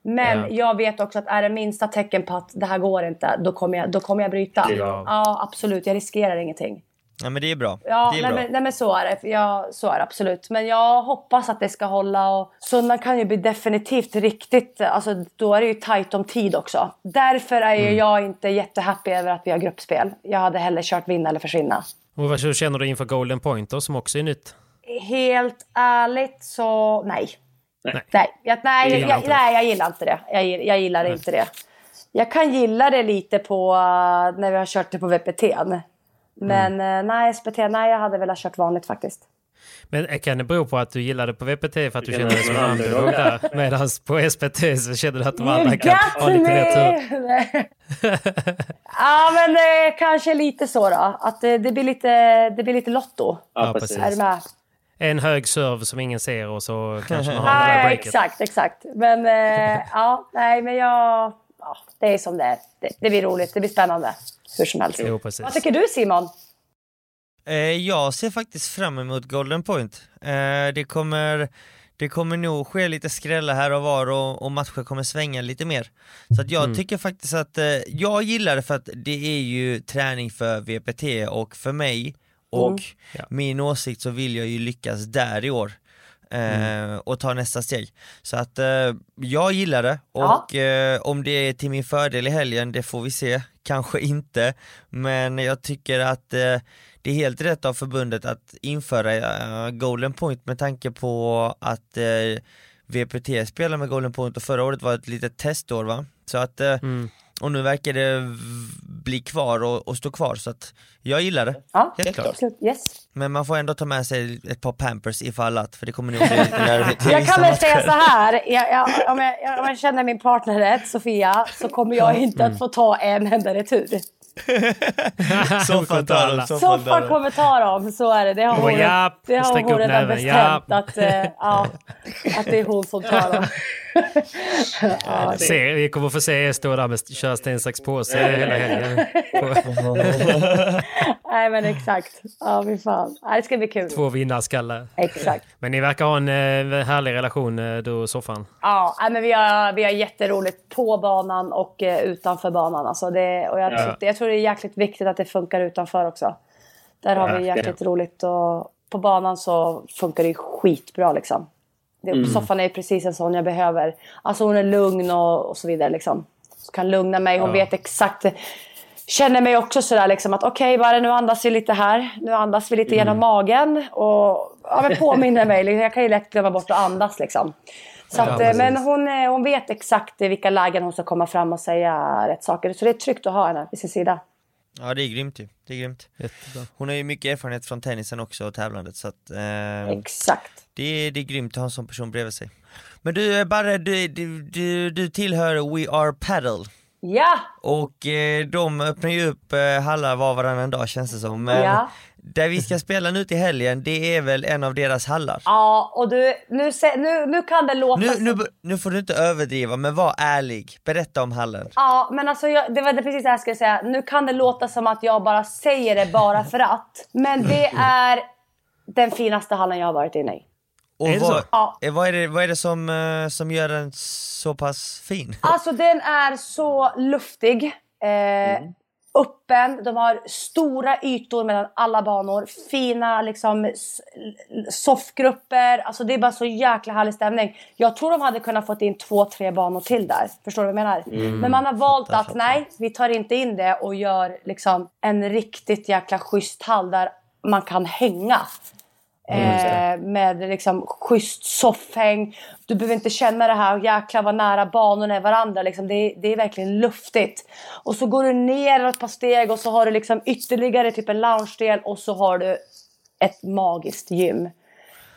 Speaker 4: Men
Speaker 3: Ja.
Speaker 4: jag vet också att är det minsta tecken på att det här går inte, då kommer jag, då kommer jag bryta.
Speaker 6: Ja.
Speaker 4: Ja, absolut. Jag riskerar ingenting.
Speaker 5: Ja men det är bra.
Speaker 4: Ja,
Speaker 5: det är
Speaker 4: nej,
Speaker 5: bra.
Speaker 4: men, nej men så är det. Ja, så är det absolut. Men jag hoppas att det ska hålla. Och söndagen kan ju bli definitivt riktigt... Alltså, då är det ju tajt om tid också. Därför är ju
Speaker 3: Mm.
Speaker 4: jag inte jättehappy över att vi har gruppspel. Jag hade hellre kört vinna eller försvinna.
Speaker 3: Och vad känner du inför Golden Pointer som också är nytt?
Speaker 4: Helt ärligt så nej.
Speaker 6: Nej.
Speaker 4: Nej, jag, nej, jag,
Speaker 3: gillar
Speaker 4: jag,
Speaker 3: inte det?
Speaker 4: nej, jag gillar inte det. Jag, jag gillar inte det. Jag kan gilla det lite på uh, när vi har kört det på VPT. Men eh, nej, SPT, nej jag hade velat kört vanligt faktiskt.
Speaker 3: Men eh, kan det bero på att du gillade på VPT för att du kände dig som en
Speaker 6: underdog.
Speaker 3: där? Medan på SPT så kände du att de andra kan ha lite mer tur?
Speaker 4: ja men eh, kanske lite så då. Att det, det, blir lite, det blir lite lotto.
Speaker 6: Ja, precis.
Speaker 4: Är du med?
Speaker 3: En hög serve som ingen ser och så kanske man har [LAUGHS] det där breaket.
Speaker 4: exakt, exakt. Men eh, ja, nej men jag... Det är som det är. Det, det blir roligt, det blir spännande. Hur som helst.
Speaker 3: Jo, precis.
Speaker 4: Vad tycker du Simon?
Speaker 5: Eh, jag ser faktiskt fram emot Golden Point. Eh, det, kommer, det kommer nog ske lite skrällar här och var och, och matcher kommer svänga lite mer. Så att jag tycker faktiskt att, eh, jag gillar det för att det är ju träning för VPT och för mig och
Speaker 3: Ja.
Speaker 5: min åsikt så vill jag ju lyckas där i år. Eh, och ta nästa steg. Så att eh, jag gillar det
Speaker 4: Ja.
Speaker 5: och eh, om det är till min fördel i helgen, det får vi se. [LAUGHS] Kanske inte, men jag tycker att det är helt rätt av förbundet att införa Golden Point med tanke på att VPT spelar med Golden Point och förra året var ett litet testår va? Så att,
Speaker 3: Mm.
Speaker 5: Och nu verkar det bli kvar och, och stå kvar så att jag gillar det.
Speaker 4: Ja,
Speaker 5: Helt klart.
Speaker 4: absolut. Yes.
Speaker 5: Men man får ändå ta med sig ett par pampers ifall att, för det kommer nog bli [LAUGHS] lite
Speaker 4: Jag kan väl säga så här, jag, jag, om, jag, om jag känner min partner rätt, Sofia, så kommer jag inte att få ta en enda retur. [LAUGHS]
Speaker 5: Soffan tar dem, soffan
Speaker 4: kommer ta dem, så är det. Det har hon,
Speaker 3: ja,
Speaker 4: det har hon redan
Speaker 3: näven,
Speaker 4: bestämt
Speaker 3: ja.
Speaker 4: att, eh, ja, att det är hon som tar dem. [LAUGHS] [LAUGHS] ja, det,
Speaker 3: Se, vi kommer få se er stå där med köra sten, sax, påse hela helgen. [LAUGHS] [LAUGHS]
Speaker 4: Nej men exakt. Ja, fy fan. Ja, det ska bli kul.
Speaker 3: två vinnarskallar.
Speaker 4: Exakt.
Speaker 3: Men ni verkar ha en eh, härlig relation eh, du och soffan.
Speaker 4: Ja, men vi har, vi har jätteroligt på banan och eh, utanför banan. Alltså det, och jag,
Speaker 3: Ja.
Speaker 4: jag tror det är jäkligt viktigt att det funkar utanför också. Där har vi
Speaker 6: Verkligen.
Speaker 4: jäkligt roligt och på banan så funkar det skitbra liksom. Det, Soffan är precis en sån jag behöver. Alltså hon är lugn och, och så vidare liksom. Så kan lugna mig. Hon vet exakt. Känner mig också sådär liksom att okej bara nu andas vi lite här. Nu andas vi lite genom magen. Och ja, men påminner mig. liksom, Jag kan ju lätt glömma bort att andas liksom. Så att, eh, men hon, eh, hon vet exakt i vilka lägen hon ska komma fram och säga rätt saker. Så det är tryggt att ha henne vid sin sida.
Speaker 5: Ja det är grymt ju, det är grymt.
Speaker 3: Jättebra.
Speaker 5: Hon har ju mycket erfarenhet från tennisen också och tävlandet så att eh,
Speaker 4: Exakt.
Speaker 5: det, är, det är grymt att ha en sån person bredvid sig. Men du eh, Barre, du, du, du, du tillhör We Are Paddle
Speaker 4: Ja!
Speaker 5: och eh, de öppnar ju upp eh, hallar var och varannan dag känns det som. Men
Speaker 4: Ja.
Speaker 5: Där vi ska spela nu till helgen, det är väl en av deras hallar?
Speaker 4: Ja, och du, nu, nu, nu kan det låta...
Speaker 5: Nu,
Speaker 4: som-
Speaker 5: nu, nu får du inte överdriva, men var ärlig. Berätta om hallen.
Speaker 4: Ja, men alltså jag, det var det precis det jag skulle säga. Nu kan det låta som att jag bara säger det bara för att. Men det är den finaste hallen jag har varit inne i.
Speaker 5: Och
Speaker 3: Är det
Speaker 5: vad,
Speaker 3: så?
Speaker 4: Ja.
Speaker 5: eh, vad är det, vad är det som, eh, som gör den så pass fin?
Speaker 4: Alltså den är så luftig. Eh, Öppen, de har stora ytor mellan alla banor. Fina liksom soffgrupper. Alltså det är bara så jäkla härlig stämning. Jag tror de hade kunnat fått in två, tre banor till där. Förstår du vad jag menar? Men man har valt
Speaker 5: Fattar,
Speaker 4: att
Speaker 5: fattar.
Speaker 4: nej, vi tar inte in det och gör liksom en riktigt jäkla schysst hall där man kan hänga. Eh, med liksom schysst soffhäng. Du behöver inte känna det här, jäklar vad nära banorna är varandra. Liksom. Det, är, det är verkligen luftigt. Och så går du ner ett par steg och så har du liksom ytterligare typ en loungedel och så har du ett magiskt gym.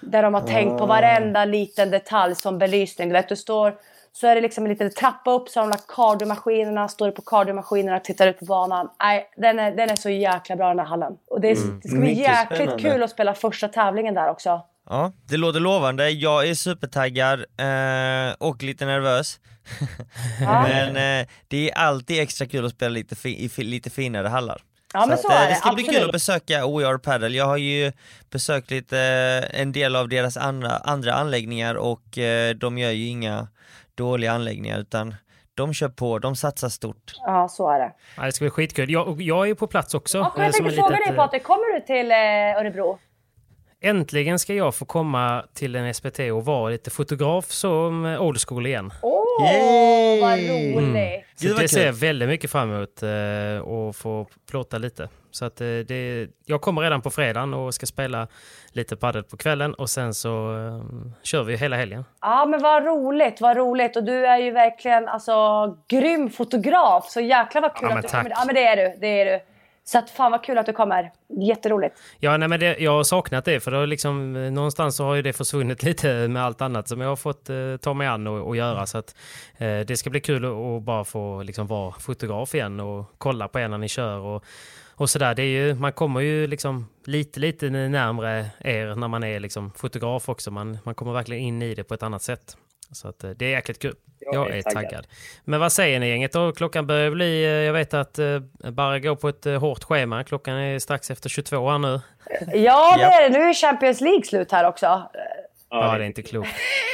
Speaker 4: Där de har tänkt på varenda liten detalj som belysning. Du vet, du står, så är det liksom en liten trappa upp så har de lagt cardiomaskinerna. Står du på cardiomaskinerna och tittar ut på banan. Nej, den är, den är så jäkla bra den här hallen. Och det, är, det ska bli
Speaker 6: Mycket
Speaker 4: jäkligt
Speaker 6: spännande.
Speaker 4: kul att spela första tävlingen där också.
Speaker 5: Ja, det låter lovande. Jag är supertaggad eh, och lite nervös. [LAUGHS] Men eh, det är alltid extra kul att spela lite, fi- lite finare hallar.
Speaker 4: Ja, men
Speaker 5: att,
Speaker 4: så
Speaker 5: eh,
Speaker 4: är det,
Speaker 5: det ska bli
Speaker 4: absolut.
Speaker 5: kul att besöka Are Paddle. Jag har ju besökt lite, eh, en del av deras andra, andra anläggningar och eh, de gör ju inga dåliga anläggningar utan de kör på, de satsar stort.
Speaker 4: Ja, så är det.
Speaker 3: Ja, det ska bli skitkul. Jag, jag är på plats också.
Speaker 4: Och
Speaker 3: eh,
Speaker 4: jag tänkte fråga
Speaker 3: litet,
Speaker 4: dig
Speaker 3: eh,
Speaker 4: Patrik, kommer du till eh, Örebro?
Speaker 3: Äntligen ska jag få komma till en SPT och vara lite fotograf som old school igen.
Speaker 4: Åh,
Speaker 5: Yay!
Speaker 4: vad roligt!
Speaker 3: Så
Speaker 5: Gud, vad
Speaker 3: det ser jag väldigt mycket fram emot eh, och få plåta lite. Så att eh, det, jag kommer redan på fredagen och ska spela lite padel på kvällen och sen så eh, kör vi hela helgen.
Speaker 4: Ja, men vad roligt, vad roligt. Och du är ju verkligen alltså grym fotograf. Så jäkla vad kul
Speaker 3: Ja,
Speaker 4: att du
Speaker 3: tack.
Speaker 4: kommer. Ja, men det är du, det är du. Så att fan vad kul att du kommer. Jätteroligt.
Speaker 3: Ja, nej, men det, jag har saknat det för det har liksom, eh, någonstans så har ju det försvunnit [LAUGHS] lite med allt annat som jag har fått eh, ta mig an och, och göra. Så att, eh, det ska bli kul att, att bara få liksom, vara fotograf igen och kolla på er när ni kör. Och, och sådär. Det är ju, man kommer ju liksom lite, lite närmre er när man är liksom fotograf också. Man, man kommer verkligen in i det på ett annat sätt. Så att, eh, det är jäkligt kul. Jag, jag är taggad. taggad. Men vad säger ni gänget då? Klockan börjar bli, eh, jag vet att uh, Barre går på ett hårt schema. Klockan är strax efter 22 här nu.
Speaker 4: Ja, det är det. Nu är Champions League slut här också.
Speaker 3: Ja, det är inte klokt.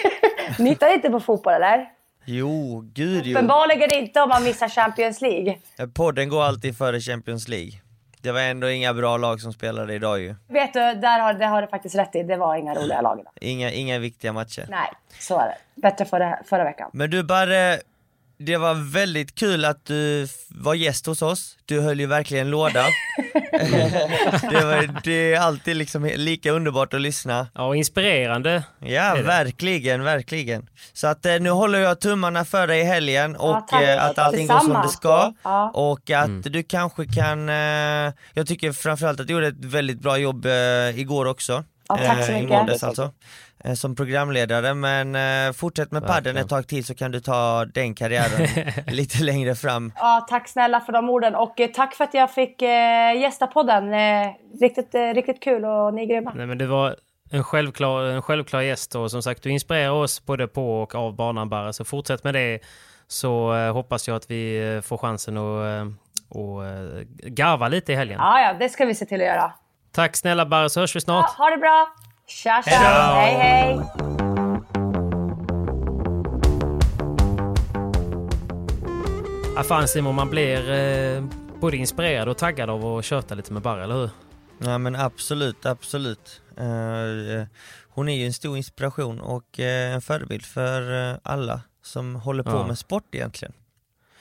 Speaker 3: [LAUGHS]
Speaker 4: Ni tittar inte på fotboll eller?
Speaker 5: Jo, gud jo.
Speaker 4: Uppenbarligen inte om man missar Champions League.
Speaker 5: Podden går alltid före Champions League. Det var ändå inga bra lag som spelade idag ju.
Speaker 4: Vet du, där har, det har du faktiskt rätt i. Det var inga roliga lag idag.
Speaker 5: Inga, inga viktiga matcher.
Speaker 4: Nej, så är det. Bättre förra, förra veckan.
Speaker 5: Men du Barre, det var väldigt kul att du var gäst hos oss. Du höll ju verkligen låda. [LAUGHS] [LAUGHS] det, var, det är alltid liksom lika underbart att lyssna.
Speaker 3: Ja, och inspirerande.
Speaker 5: Ja, verkligen, verkligen. Så att eh, nu håller jag tummarna för dig i helgen och ja, eh, att allting går som det ska. Ja. Och att mm. du kanske kan, eh, jag tycker framförallt att du gjorde ett väldigt bra jobb igår också.
Speaker 4: Ja, tack så mycket.
Speaker 5: Måndags, alltså. Eh, som programledare men eh, fortsätt med padden ett tag till så kan du ta den karriären [LAUGHS] lite längre fram.
Speaker 4: Ja, tack snälla för de orden och eh, tack för att jag fick gästa podden. Riktigt, riktigt kul och ni är grymma.
Speaker 3: Nej, men det var en självklar, en självklar gäst och som sagt du inspirerar oss både på och av banan bara så fortsätt med det så hoppas jag att vi får chansen att och garva lite i helgen.
Speaker 4: Ja, ja, det ska vi se till att göra.
Speaker 3: Tack snälla Barre så hörs vi snart.
Speaker 4: Ja, ha det bra. Tja, tja. Hej, hej.
Speaker 3: Ja, fan Simon, man blir eh, både inspirerad och taggad av att köta lite med Barre, eller hur?
Speaker 5: Ja men absolut, absolut. Uh, hon är ju en stor inspiration och uh, en förebild för uh, alla som håller på ja. med sport egentligen.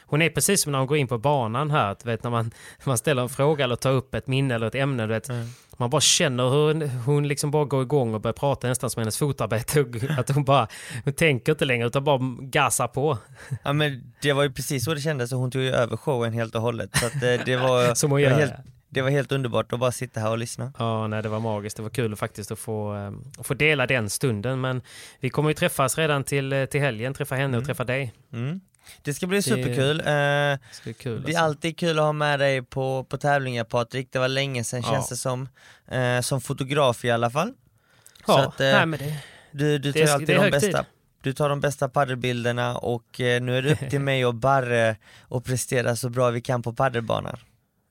Speaker 3: Hon är precis som när hon går in på banan här, att, vet, när man, [LAUGHS] man ställer en fråga eller tar upp ett minne eller ett ämne. Vet, mm. Man bara känner hur hon liksom bara går igång och börjar prata nästan som hennes fotarbete. [LAUGHS] Att hon bara, hon tänker inte längre utan bara gassar på. [LAUGHS]
Speaker 5: Ja men det var ju precis så det kändes och hon tog ju över showen helt och hållet. Så att det, eh, det var, som hon gör. Helt, det var helt underbart att bara sitta här och lyssna.
Speaker 3: Ja, nej, det var magiskt. Det var kul faktiskt att få, äh, få dela den stunden. Men vi kommer ju träffas redan till, eh, till helgen, träffa henne mm. och träffa dig.
Speaker 5: Mm. Det ska bli superkul. Det, ska kul, det är alltså. alltid kul att ha med dig på, på tävlingar Patrik. Det var länge sedan ja. känns det som. Eh, som fotograf i alla fall.
Speaker 3: Ja, Så att, eh, nej, det,
Speaker 5: du, du tar det, alltid de bästa. Du tar de bästa paddelbilderna och eh, nu är det upp till [LAUGHS] mig och Barre att prestera så bra vi kan på paddelbanan.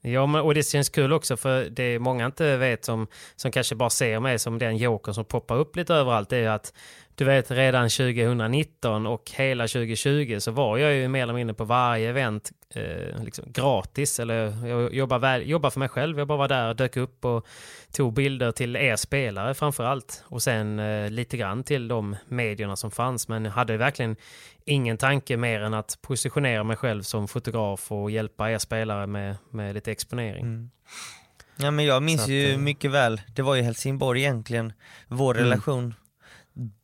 Speaker 3: Ja, men, och det känns kul också för det många inte vet som, som kanske bara ser mig som den joker som poppar upp lite överallt är att du vet redan 2019 och hela 2020 så var jag ju mer eller mindre på varje event eh, liksom gratis. Eller jag jobbar, väl, jobbar för mig själv. Jag bara var där, dök upp och tog bilder till er spelare framför allt. Och sen eh, lite grann till de medierna som fanns. Men jag hade verkligen ingen tanke mer än att positionera mig själv som fotograf och hjälpa er spelare med, med lite exponering. Mm.
Speaker 5: Ja men jag minns att, ju eh, mycket väl, det var ju Helsingborg egentligen, vår mm. relation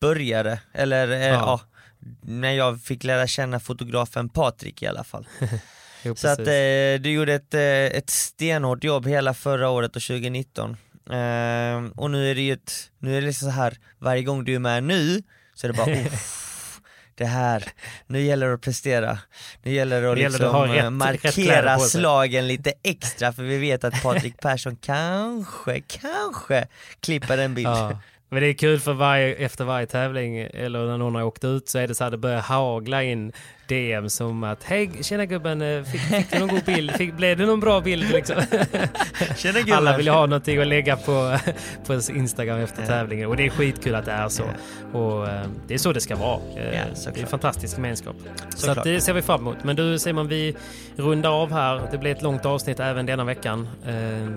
Speaker 5: började, eller eh, ja. ja. när jag fick lära känna fotografen Patrik i alla fall. [LAUGHS] jo, så att eh, du gjorde ett, eh, ett stenhårt jobb hela förra året och 2019. Eh, och nu är det ju ett, nu är det liksom så här, varje gång du är med nu så är det bara [LAUGHS] det här, nu gäller det att prestera. Nu gäller det att, liksom, det rätt, markera rätt slagen lite [LAUGHS] extra för vi vet att Patrik Persson kanske, kanske klipper en bild. Ja.
Speaker 3: Men det är kul för varje, efter varje tävling eller när någon har åkt ut så är det så här det börjar hagla in DM som att hej tjena gubben, eh, fick, fick du någon god bild? Fick, blev det någon bra bild liksom? [LAUGHS]
Speaker 5: Tjena gubben.
Speaker 3: Alla vill ha någonting att lägga på, [LAUGHS] på Instagram efter tävlingen och det är skitkul att det är så. Och eh, det är så det ska vara. Eh, ja, det är en fantastisk gemenskap. Så, så det ser vi fram emot. Men du Simon, vi rundar av här. Det blir ett långt avsnitt även denna veckan.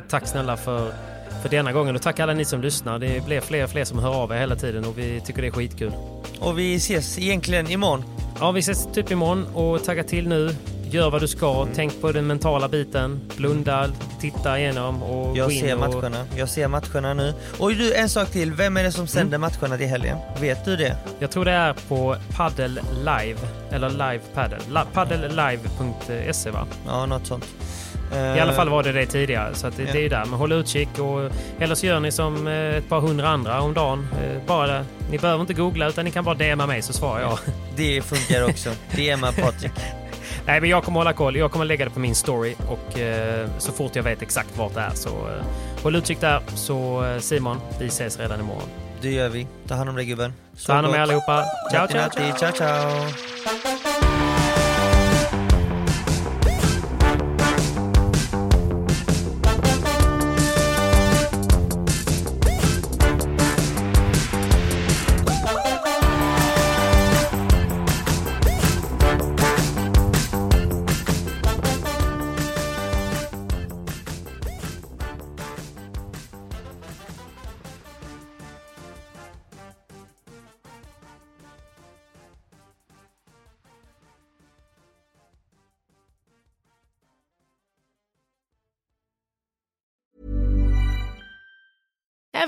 Speaker 3: Tack snälla för för denna gången och tack alla ni som lyssnar. Det blir fler och fler som hör av er hela tiden och vi tycker det är skitkul.
Speaker 5: Och vi ses egentligen imorgon.
Speaker 3: Ja, vi ses typ imorgon och tagga till nu. Gör vad du ska. Mm. Tänk på den mentala biten. Blunda, titta igenom och
Speaker 5: Jag ser matcherna. Och... Jag ser matcherna nu. Och du, en sak till. Vem är det som sänder mm. matcherna till helgen? Vet du det?
Speaker 3: Jag tror det är på Paddle Live. Eller Live Paddle. La paddlelive.se va?
Speaker 5: Ja, något sånt.
Speaker 3: I alla fall var det det tidigare, så det,
Speaker 5: Ja.
Speaker 3: det är ju där. Men håll utkik. Och, eller så gör ni som eh, ett par hundra andra om dagen. Eh, Bara, ni behöver inte googla utan ni kan bara DMa mig så svarar jag.
Speaker 5: Det funkar också. DMa Patrik. [LAUGHS]
Speaker 3: Nej men jag kommer hålla koll. Jag kommer lägga det på min story och eh, så fort jag vet exakt vart det är så eh, håll utkik där. Så eh, Simon, vi ses redan imorgon.
Speaker 5: Det gör vi. Ta hand om dig gubben.
Speaker 3: Ta hand om er allihopa. Ciao, ciao, ciao.
Speaker 5: ciao, ciao.